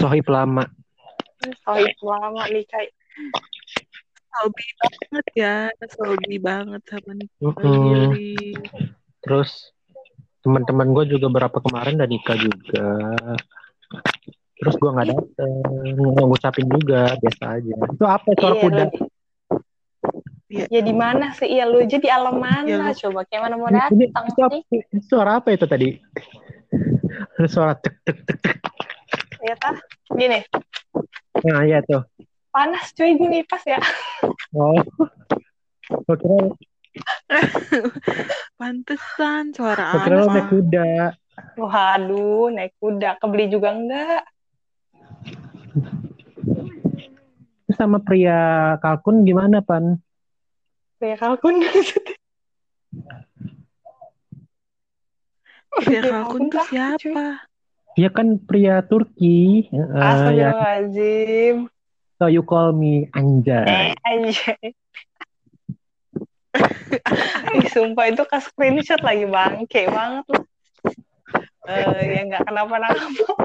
[SPEAKER 2] Sohib lama.
[SPEAKER 1] Sohib lama nih kayak
[SPEAKER 3] hobi banget ya, hobi banget sama nih.
[SPEAKER 2] Mm-mm. Terus teman-teman gue juga berapa kemarin udah nikah juga. Terus gue nggak dateng, ngucapin juga, biasa aja. Itu apa suara
[SPEAKER 1] Iya,
[SPEAKER 2] kuda?
[SPEAKER 3] Iya.
[SPEAKER 1] Ya di mana sih? Iya lu aja di alam mana?
[SPEAKER 3] Iya, lu-
[SPEAKER 1] Coba kayak mana mau datang
[SPEAKER 2] apa,
[SPEAKER 1] sih?
[SPEAKER 2] suara apa itu tadi? Ada suara tek tek tek tek.
[SPEAKER 1] Ya tah. Gini,
[SPEAKER 2] Nah iya tuh.
[SPEAKER 1] panas cuy gue ngipas ya.
[SPEAKER 2] Oh. Gue kira,
[SPEAKER 3] Pantesan suara
[SPEAKER 2] gue kira lo naik kuda.
[SPEAKER 1] Waduh, naik kuda. Kebeli juga enggak.
[SPEAKER 2] Sama pria kalkun gimana, Pan?
[SPEAKER 1] Kayak kalkun.
[SPEAKER 3] Ya kalkun tuh siapa?
[SPEAKER 2] Dia kan pria Turki.
[SPEAKER 1] Astagfirullahaladzim.
[SPEAKER 2] so you call me Anjay.
[SPEAKER 1] Eh, anjay. Ih, sumpah itu ke screenshot lagi bangke banget loh. Eh, ya nggak kenapa-napa.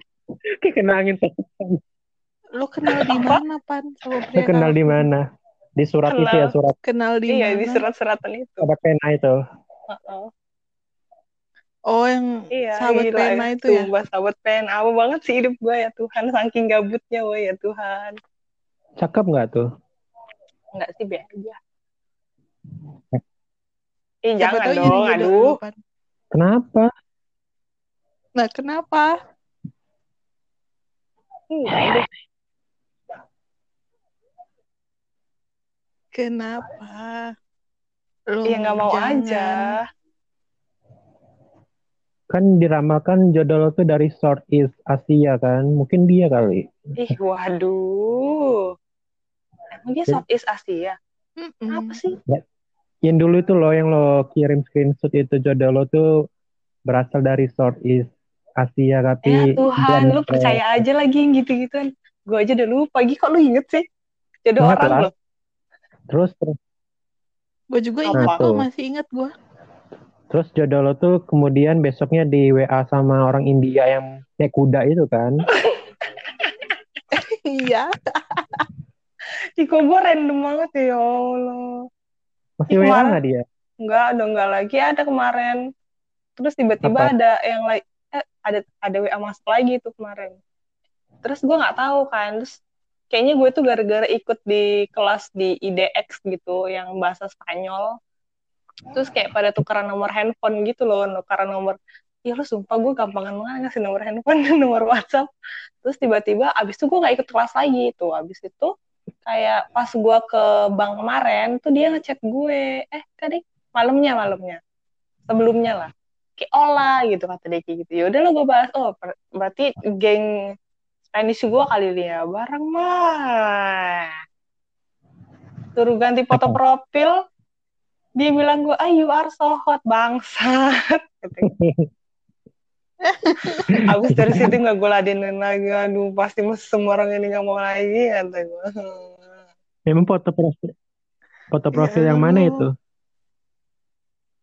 [SPEAKER 2] Kayak kena angin.
[SPEAKER 3] Lu kenal di mana, Pan? Sama pria
[SPEAKER 2] kenal di mana? Di surat
[SPEAKER 1] Kenal.
[SPEAKER 2] itu ya, surat
[SPEAKER 3] Kenal di
[SPEAKER 1] Iya
[SPEAKER 3] mana?
[SPEAKER 1] di surat-suratan itu.
[SPEAKER 2] ada pena itu.
[SPEAKER 1] Heeh.
[SPEAKER 3] Oh, yang
[SPEAKER 1] Iya,
[SPEAKER 3] sahabat
[SPEAKER 1] gila,
[SPEAKER 3] pena itu ya?
[SPEAKER 1] Sumpah, sahabat pena. Apa banget sih hidup gue ya Tuhan. Saking gabutnya woy ya Tuhan.
[SPEAKER 2] Cakep nggak tuh?
[SPEAKER 1] Enggak sih, be aja. Eh, jangan dong. Aduh.
[SPEAKER 3] lu.
[SPEAKER 2] Kenapa?
[SPEAKER 3] Nah, kenapa? Kenapa? Lu
[SPEAKER 1] Ya nggak mau
[SPEAKER 3] jangan.
[SPEAKER 1] aja.
[SPEAKER 2] Kan diramalkan jodoh lo tuh dari Southeast Asia kan? Mungkin dia kali.
[SPEAKER 1] Ih, waduh. Emang dia Southeast Asia?
[SPEAKER 3] Mm-mm.
[SPEAKER 1] Apa sih?
[SPEAKER 2] Yang dulu itu loh yang lo kirim screenshot itu jodoh lo tuh berasal dari Southeast Asia tapi
[SPEAKER 1] Ya Tuhan, lu percaya aja lagi yang gitu-gituan. Gue aja udah lupa. Lagi kok lu inget sih? Jodoh
[SPEAKER 2] Ingat
[SPEAKER 1] orang
[SPEAKER 2] lah.
[SPEAKER 1] lo.
[SPEAKER 2] Terus terus
[SPEAKER 3] Gue juga ingat
[SPEAKER 2] tuh?
[SPEAKER 3] kok, masih ingat gue.
[SPEAKER 2] terus jodoh lo tuh kemudian besoknya di WA sama orang India yang naik kuda itu kan?
[SPEAKER 3] Iya.
[SPEAKER 1] Ih, kok gue random banget ya, ya Allah.
[SPEAKER 2] Masih
[SPEAKER 1] Ih,
[SPEAKER 2] WA nggak dia?
[SPEAKER 1] Enggak, udah enggak lagi ada kemarin. Terus tiba-tiba ada yang ada ada WA masuk lagi tuh kemarin. Terus gue nggak tahu kan. Terus kayaknya gue tuh gara-gara ikut di kelas di IDX gitu yang bahasa Spanyol. Terus kayak pada tukeran nomor handphone gitu loh, tukeran nomor Ya lu sumpah gue gampangan banget ngasih nomor handphone dan nomor WhatsApp. Terus tiba-tiba abis itu gue nggak ikut kelas lagi tuh. Abis itu kayak pas gue ke bank kemarin tuh dia ngechat gue. Eh tadi malamnya malamnya sebelumnya lah kayak olah gitu kata dia kayak gitu ya udah lo gue bahas oh berarti geng Spanish gue kali ini ya bareng mah suruh ganti foto profil dia bilang gue ah you are so hot bangsat Katanya. Abis dari situ nggak gue ladenin lagi aduh pasti semua orang ini nggak mau lagi kata gue
[SPEAKER 2] Emang foto profil foto profil
[SPEAKER 3] Ya
[SPEAKER 2] yang mana
[SPEAKER 3] Allah.
[SPEAKER 2] itu?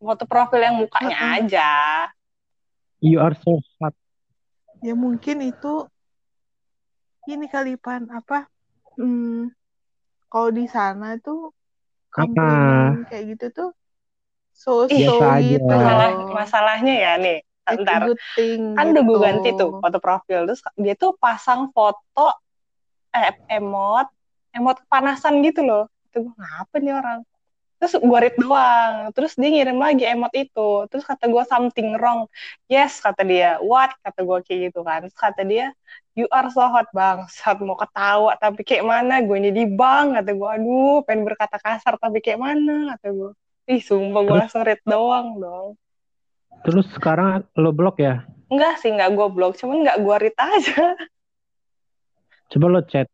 [SPEAKER 1] Foto profil yang mukanya
[SPEAKER 3] Uh-uh.
[SPEAKER 1] aja
[SPEAKER 2] You are so hot.
[SPEAKER 3] Ya mungkin itu ini kali Pan apa? Hmm, kalau di sana tuh komplimen kayak gitu tuh so so
[SPEAKER 2] biasa
[SPEAKER 3] gitu
[SPEAKER 2] aja.
[SPEAKER 1] masalah masalahnya ya nih ntar kan udah gue
[SPEAKER 3] gitu.
[SPEAKER 1] ganti tuh foto profil terus dia tuh pasang foto eh, emot emot kepanasan gitu loh itu gue ngapa nih orang terus gue read doang. Terus dia ngirim lagi emot itu. Terus kata gue something wrong. Yes kata dia. What? Kata gue kayak gitu kan. Terus kata dia you are so hot bang saat mau ketawa tapi kayak mana? Gue ini di bank kata gue aduh pengen berkata kasar tapi kayak mana? Kata gue ih sumpah gue langsung read doang dong.
[SPEAKER 2] Terus sekarang lo blok ya?
[SPEAKER 1] Enggak sih, enggak gue blok, cuman enggak gue read aja.
[SPEAKER 2] Coba lo chat.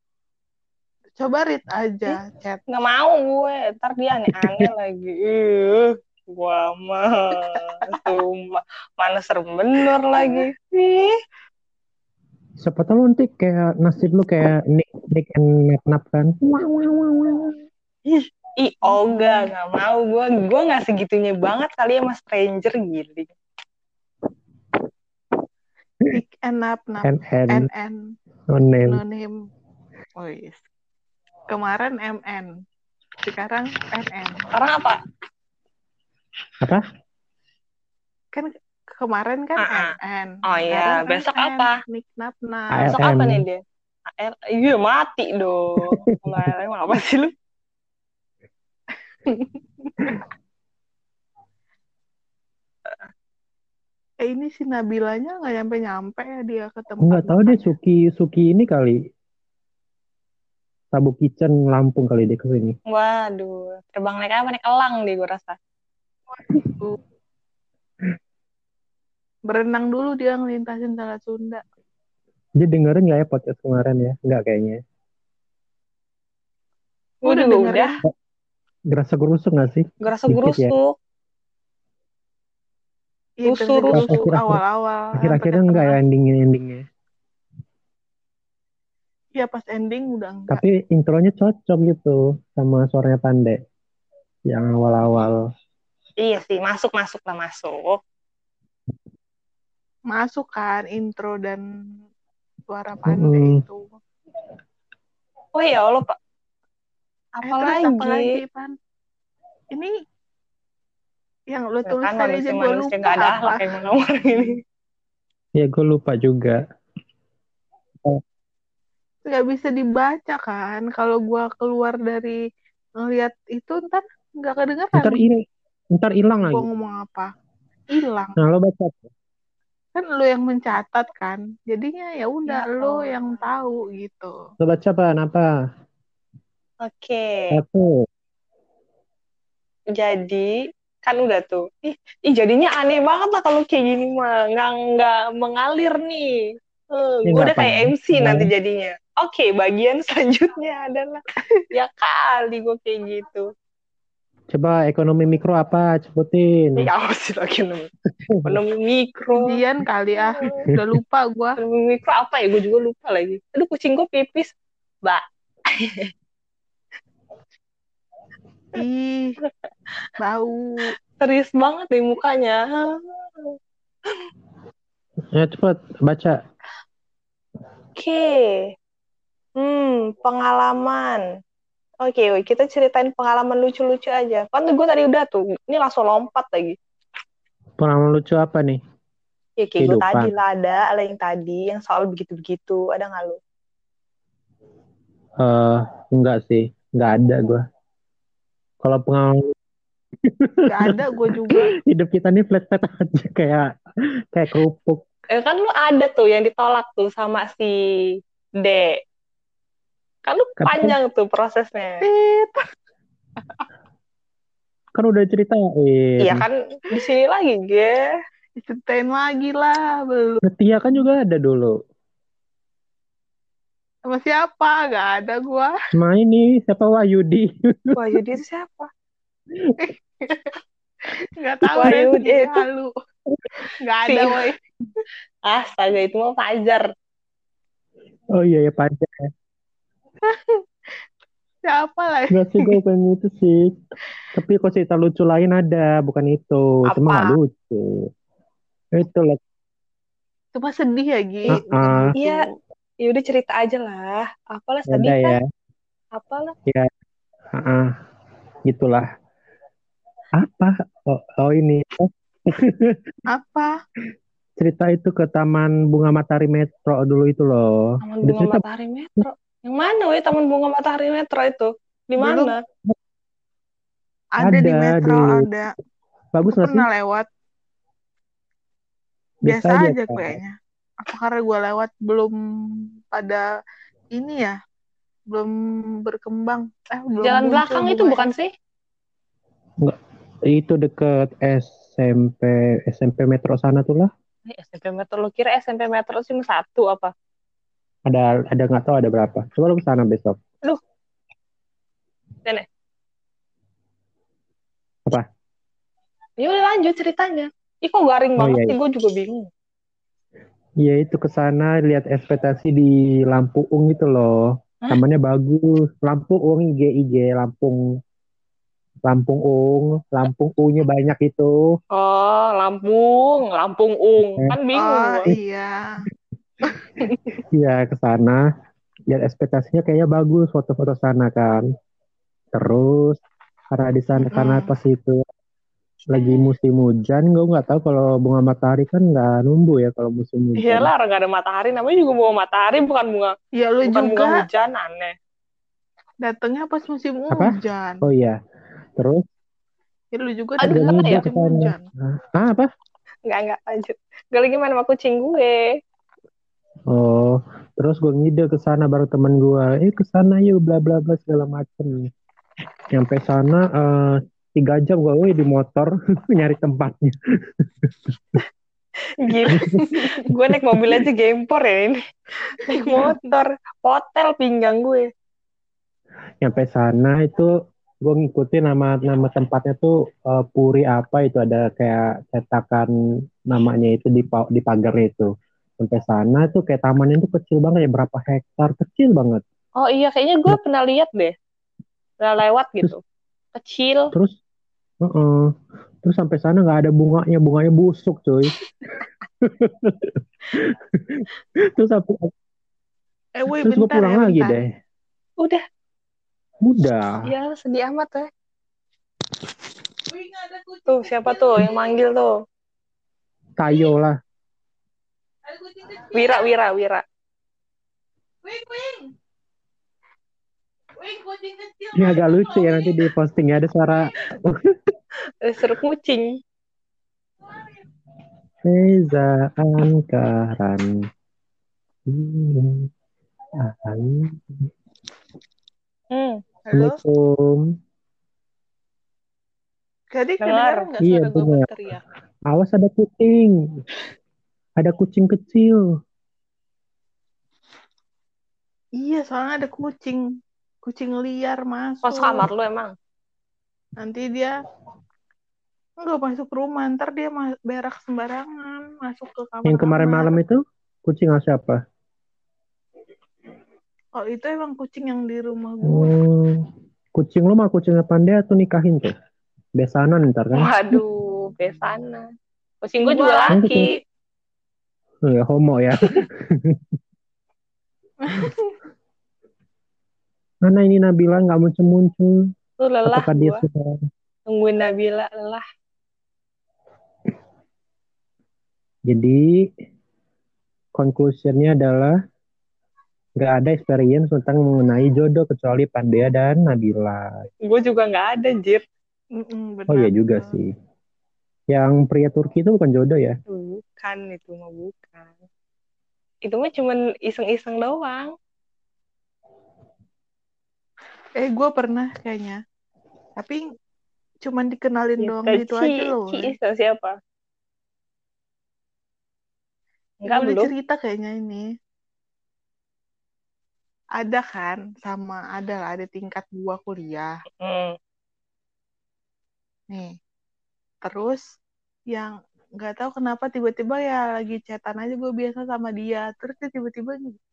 [SPEAKER 3] Coba read aja chat.
[SPEAKER 1] Enggak mau gue, ntar dia aneh-aneh lagi. Ih, gua mah, sumpah, mana serem bener lagi. Ih,
[SPEAKER 2] Siapa tahu nanti kayak nasib lu kayak Nick Nick and Nap Nap kan.
[SPEAKER 1] Ih, oh enggak, nggak mau. Gue gue nggak segitunya banget kali ya mas stranger gini.
[SPEAKER 3] Nick and Nap Nap
[SPEAKER 2] And and
[SPEAKER 3] and and
[SPEAKER 2] no name.
[SPEAKER 3] no name. Oh yes. Kemarin MN. Sekarang NN.
[SPEAKER 1] Sekarang apa?
[SPEAKER 2] Apa?
[SPEAKER 3] Kan kemarin kan
[SPEAKER 1] Ah, ah.
[SPEAKER 3] NN.
[SPEAKER 1] Oh iya,
[SPEAKER 3] Sekarang kan
[SPEAKER 1] besok
[SPEAKER 3] NN.
[SPEAKER 1] apa?
[SPEAKER 3] Nap.
[SPEAKER 2] ALM.
[SPEAKER 1] Besok apa nih dia? AL, iya mati dong. Kemarin apa sih lu?
[SPEAKER 3] Eh ini si Nabilanya nggak nyampe-nyampe ya dia ke tempat
[SPEAKER 2] Enggak tahu deh. Suki Suki ini kali. Tabu Kitchen Lampung kali dia ke sini.
[SPEAKER 1] Waduh, terbang naik apa? Naik elang deh gue rasa.
[SPEAKER 3] Berenang dulu dia ngelintasin Selat Sunda.
[SPEAKER 2] Dia dengerin nggak ya podcast kemarin ya? Enggak kayaknya.
[SPEAKER 3] Udah
[SPEAKER 1] juga
[SPEAKER 3] dengerin.
[SPEAKER 1] udah.
[SPEAKER 2] Gerasa gerusuk nggak sih?
[SPEAKER 1] Gue rasa
[SPEAKER 2] Dikit ya.
[SPEAKER 1] gerusuk.
[SPEAKER 3] Iya,
[SPEAKER 1] Rusuk, rusuk.
[SPEAKER 3] awal-awal.
[SPEAKER 2] Akhir-akhirnya enggak ya endingnya endingnya.
[SPEAKER 3] Iya pas ending udah enggak.
[SPEAKER 2] Tapi intronya cocok gitu sama suaranya Pandai. Yang awal-awal.
[SPEAKER 1] Iya sih, masuk masuk lah masuk.
[SPEAKER 3] Masuk kan intro dan suara Pande
[SPEAKER 2] Mm-mm.
[SPEAKER 3] itu.
[SPEAKER 1] Oh ya Allah pak.
[SPEAKER 3] Eh,
[SPEAKER 1] Apa
[SPEAKER 3] terus apa lagi,
[SPEAKER 1] lagi?
[SPEAKER 3] Pan? Ini yang lo
[SPEAKER 1] Ya
[SPEAKER 3] tulis
[SPEAKER 1] kan
[SPEAKER 3] tadi aja gue lupa
[SPEAKER 1] nggak ada
[SPEAKER 3] apa.
[SPEAKER 1] kayak orang ini.
[SPEAKER 2] Ya gue lupa juga.
[SPEAKER 3] Nggak bisa dibaca kan. Kalau gua keluar dari ngeliat itu ntar nggak kedengeran.
[SPEAKER 2] Ntar ini ntar hilang lagi.
[SPEAKER 3] ngomong apa. Hilang.
[SPEAKER 2] Nah lo baca.
[SPEAKER 3] Kan lo yang mencatat kan. Jadinya ya udah
[SPEAKER 1] Ya
[SPEAKER 3] lo yang tahu gitu.
[SPEAKER 2] Lo baca apa? Apa?
[SPEAKER 1] Oke,
[SPEAKER 2] Satu.
[SPEAKER 1] jadi kan udah tuh. Ih, ih jadinya aneh banget lah kalau kayak gini mah nggak nggak mengalir nih.
[SPEAKER 2] Ya,
[SPEAKER 1] gue udah kayak. MC nanti jadinya. Oke, bagian selanjutnya adalah ya kali gue kayak gitu.
[SPEAKER 2] Coba ekonomi mikro apa? Sebutin.
[SPEAKER 1] Ya apa sih lagi namanya? Ekonomi mikro.
[SPEAKER 3] Ujian kali ah. Udah lupa gua.
[SPEAKER 1] Ekonomi mikro apa ya? Gue juga lupa lagi. Aduh kucing gue pipis. Mbak.
[SPEAKER 3] Ih, bau.
[SPEAKER 1] Serius banget deh mukanya.
[SPEAKER 2] Ya cepet baca.
[SPEAKER 1] Oke. Hmm, pengalaman. Oke, woi, kita ceritain pengalaman lucu-lucu aja. Kan gue tadi udah tuh, ini langsung lompat lagi.
[SPEAKER 2] Pengalaman lucu apa nih?
[SPEAKER 1] Ya kayak gue tadi lah, ada, ada yang tadi, yang soal begitu-begitu. Ada nggak lu?
[SPEAKER 2] Eh enggak sih, enggak ada gue. Kalau pengalaman
[SPEAKER 3] Gak ada gue juga.
[SPEAKER 2] hidup kita nih flat-flat aja kayak kayak kerupuk.
[SPEAKER 1] Eh, kan lu ada tuh yang ditolak tuh sama si D. Kan lu
[SPEAKER 2] Kan-
[SPEAKER 1] panjang tuh prosesnya.
[SPEAKER 2] Kan udah ceritain.
[SPEAKER 1] Iya kan di sini lagi, ge.
[SPEAKER 3] Ceritain lagi lah. Belum.
[SPEAKER 2] Setia kan juga ada dulu.
[SPEAKER 3] Sama siapa? Gak ada gua.
[SPEAKER 2] Sama ini siapa Wahyudi?
[SPEAKER 1] Wah, jadi itu siapa?
[SPEAKER 3] Gak tahu
[SPEAKER 1] Wahyu,
[SPEAKER 3] deh.
[SPEAKER 1] dia itu-
[SPEAKER 3] Halu. Gak ada woi.
[SPEAKER 1] Astaga, itu mah Fajar.
[SPEAKER 2] Oh iya ya Pajar.
[SPEAKER 3] Siapa lah?
[SPEAKER 2] Enggak sih gue pengen itu sih. Tapi kok cerita lucu lain ada, bukan itu. Cuma
[SPEAKER 1] Apa?
[SPEAKER 2] nggak lucu. Itu lah.
[SPEAKER 3] Cuma sedih ya Gi.
[SPEAKER 1] Iya.
[SPEAKER 3] lucu.
[SPEAKER 1] Ya udah cerita aja lah. Apalah
[SPEAKER 2] Ada
[SPEAKER 1] sedih kan?
[SPEAKER 2] ya.
[SPEAKER 1] Apalah.
[SPEAKER 2] Ah, ah. Gitulah. Apa? Oh, oh ini. Oh,
[SPEAKER 3] Apa?
[SPEAKER 2] cerita itu ke Taman Bunga Matahari Metro dulu itu loh.
[SPEAKER 1] Taman Bunga
[SPEAKER 2] cerita
[SPEAKER 1] Matahari Metro. Yang mana weh Taman Bunga Matahari Metro itu? Di mana?
[SPEAKER 3] Ada, di
[SPEAKER 2] Ada
[SPEAKER 3] metro
[SPEAKER 2] dulu.
[SPEAKER 3] ada.
[SPEAKER 2] bagus nggak sih?
[SPEAKER 3] pernah lewat. Biasa,
[SPEAKER 2] Biasa aja,
[SPEAKER 3] kayaknya. Apa karena gue lewat belum pada ini ya? Belum berkembang. Eh, belum
[SPEAKER 1] Jalan belakang itu
[SPEAKER 3] bunganya.
[SPEAKER 1] bukan sih?
[SPEAKER 2] Itu deket SMP SMP Metro sana tuh lah.
[SPEAKER 1] Eh, SMP Metro. Lu kira SMP Metro cuma satu apa?
[SPEAKER 2] Ada ada nggak tahu ada berapa. Coba lu ke sana besok.
[SPEAKER 1] Ya udah lanjut ceritanya. Ih kok garing
[SPEAKER 2] Oh,
[SPEAKER 1] banget
[SPEAKER 2] iya,
[SPEAKER 1] sih, gue juga bingung.
[SPEAKER 2] Iya itu ke sana lihat ekspektasi di Lampuung itu loh.
[SPEAKER 1] Hah?
[SPEAKER 2] Tamannya bagus. Lampuung IG IG Lampung Lampung Ung, Lampung U-nya banyak itu.
[SPEAKER 1] Oh, Lampung, Lampung Ung.
[SPEAKER 2] Eh.
[SPEAKER 1] Kan bingung
[SPEAKER 3] Oh iya.
[SPEAKER 2] Iya ke sana. Lihat ekspektasinya kayaknya bagus foto-foto sana kan. Terus karena di sana karena
[SPEAKER 3] Mm.
[SPEAKER 2] pas itu lagi musim hujan, gue nggak tahu kalau bunga matahari kan nggak numbuh ya kalau musim hujan.
[SPEAKER 1] Iyalah, orang nggak ada matahari. Namanya juga bunga matahari, bukan bunga
[SPEAKER 3] Ya lu
[SPEAKER 1] bukan bunga
[SPEAKER 3] juga
[SPEAKER 1] hujan, aneh.
[SPEAKER 3] datangnya pas musim
[SPEAKER 2] Apa?
[SPEAKER 3] hujan.
[SPEAKER 2] Oh iya. Terus
[SPEAKER 3] Ya lu juga
[SPEAKER 1] Aduh,
[SPEAKER 3] pas
[SPEAKER 1] ya
[SPEAKER 3] hujan.
[SPEAKER 2] ah apa?
[SPEAKER 1] Nggak, nggak, lanjut. Gue lagi main sama kucing gue.
[SPEAKER 2] Oh, terus gue ngide ke sana baru teman gue, eh ke sana yuk bla bla bla segala macem. Nyampe sana eh, tiga jam gue di motor nyari tempatnya.
[SPEAKER 1] Gila. gue naik mobil aja gempor ya ini. Naik motor. Hotel pinggang gue.
[SPEAKER 2] Nyampe sana itu gue ngikutin nama nama tempatnya tuh eh, Puri apa itu ada kayak cetakan namanya itu di di pagarnya itu. Sampai sana tuh kayak tamannya tuh kecil banget ya berapa hektar kecil banget.
[SPEAKER 1] Oh iya, kayaknya gue pernah lihat deh. Pernah lewat gitu. Kecil.
[SPEAKER 2] Terus, heeh. terus sampai sana nggak ada bunganya, bunganya busuk cuy. terus sampai
[SPEAKER 3] Eh woi
[SPEAKER 2] terus gue
[SPEAKER 3] bentar
[SPEAKER 2] pulang
[SPEAKER 3] ya
[SPEAKER 2] lagi
[SPEAKER 3] bentar.
[SPEAKER 2] deh.
[SPEAKER 1] Udah.
[SPEAKER 2] Udah.
[SPEAKER 1] Ya sedih amat ya. Tuh, siapa tuh yang manggil tuh?
[SPEAKER 2] Tayo lah.
[SPEAKER 3] Ada kucing kecil.
[SPEAKER 1] Wira, Wira, Wira.
[SPEAKER 3] Wing, wing. Wing, kucing kecil.
[SPEAKER 2] Ini agak lucu ya nanti di postingnya ada suara
[SPEAKER 1] Eh, Seru kucing.
[SPEAKER 2] Reza Angkaran. Hmm. Ah,
[SPEAKER 1] Hmm.
[SPEAKER 3] Halo?
[SPEAKER 2] Assalamualaikum.
[SPEAKER 3] Jadi
[SPEAKER 1] Dengar.
[SPEAKER 3] kedengaran nggak
[SPEAKER 2] Iya,
[SPEAKER 3] suara gue berteriak?
[SPEAKER 2] Awas ada kucing. Ada kucing kecil.
[SPEAKER 3] Iya, soalnya ada kucing. Kucing liar masuk.
[SPEAKER 1] Kos kamar lu emang.
[SPEAKER 3] Nanti dia nggak masuk rumah, ntar dia berak sembarangan, masuk ke kamar.
[SPEAKER 2] Yang kemarin malam itu kucing siapa?
[SPEAKER 3] Oh, itu emang kucing yang di rumah gue.
[SPEAKER 2] Hmm, kucing lu mah kucingnya pandai atau nikahin tuh? Besanan ntar kan?
[SPEAKER 1] Waduh, besana. Kucing gue juga laki.
[SPEAKER 2] Oh, ya homo ya. Mana ini Nabila nggak muncul-muncul?
[SPEAKER 1] Lu lelah
[SPEAKER 2] Apakah dia
[SPEAKER 1] gua.
[SPEAKER 2] sudah
[SPEAKER 1] Tungguin Nabila lelah.
[SPEAKER 2] Jadi conclusionnya adalah nggak ada experience tentang mengenai jodoh kecuali Pandea dan Nabila.
[SPEAKER 1] Gue juga nggak ada, Jir.
[SPEAKER 3] Mm-mm,
[SPEAKER 2] Oh iya juga sih. Yang pria Turki itu bukan jodoh ya?
[SPEAKER 1] Bukan, itu mah bukan. Itu mah cuman iseng-iseng doang.
[SPEAKER 3] Eh, gue pernah kayaknya. Tapi cuman dikenalin doang
[SPEAKER 1] Gitu.
[SPEAKER 3] gitu
[SPEAKER 1] Ci,
[SPEAKER 3] aja loh.
[SPEAKER 1] Ci. Isa siapa? Enggak,
[SPEAKER 3] Gue udah
[SPEAKER 1] belum.
[SPEAKER 3] cerita kayaknya ini. Ada kan, sama ada lah, ada tingkat gua kuliah.
[SPEAKER 1] Hmm.
[SPEAKER 3] Nih. Terus yang nggak tahu kenapa tiba-tiba ya lagi chatan aja gue biasa sama dia. Terus dia tiba-tiba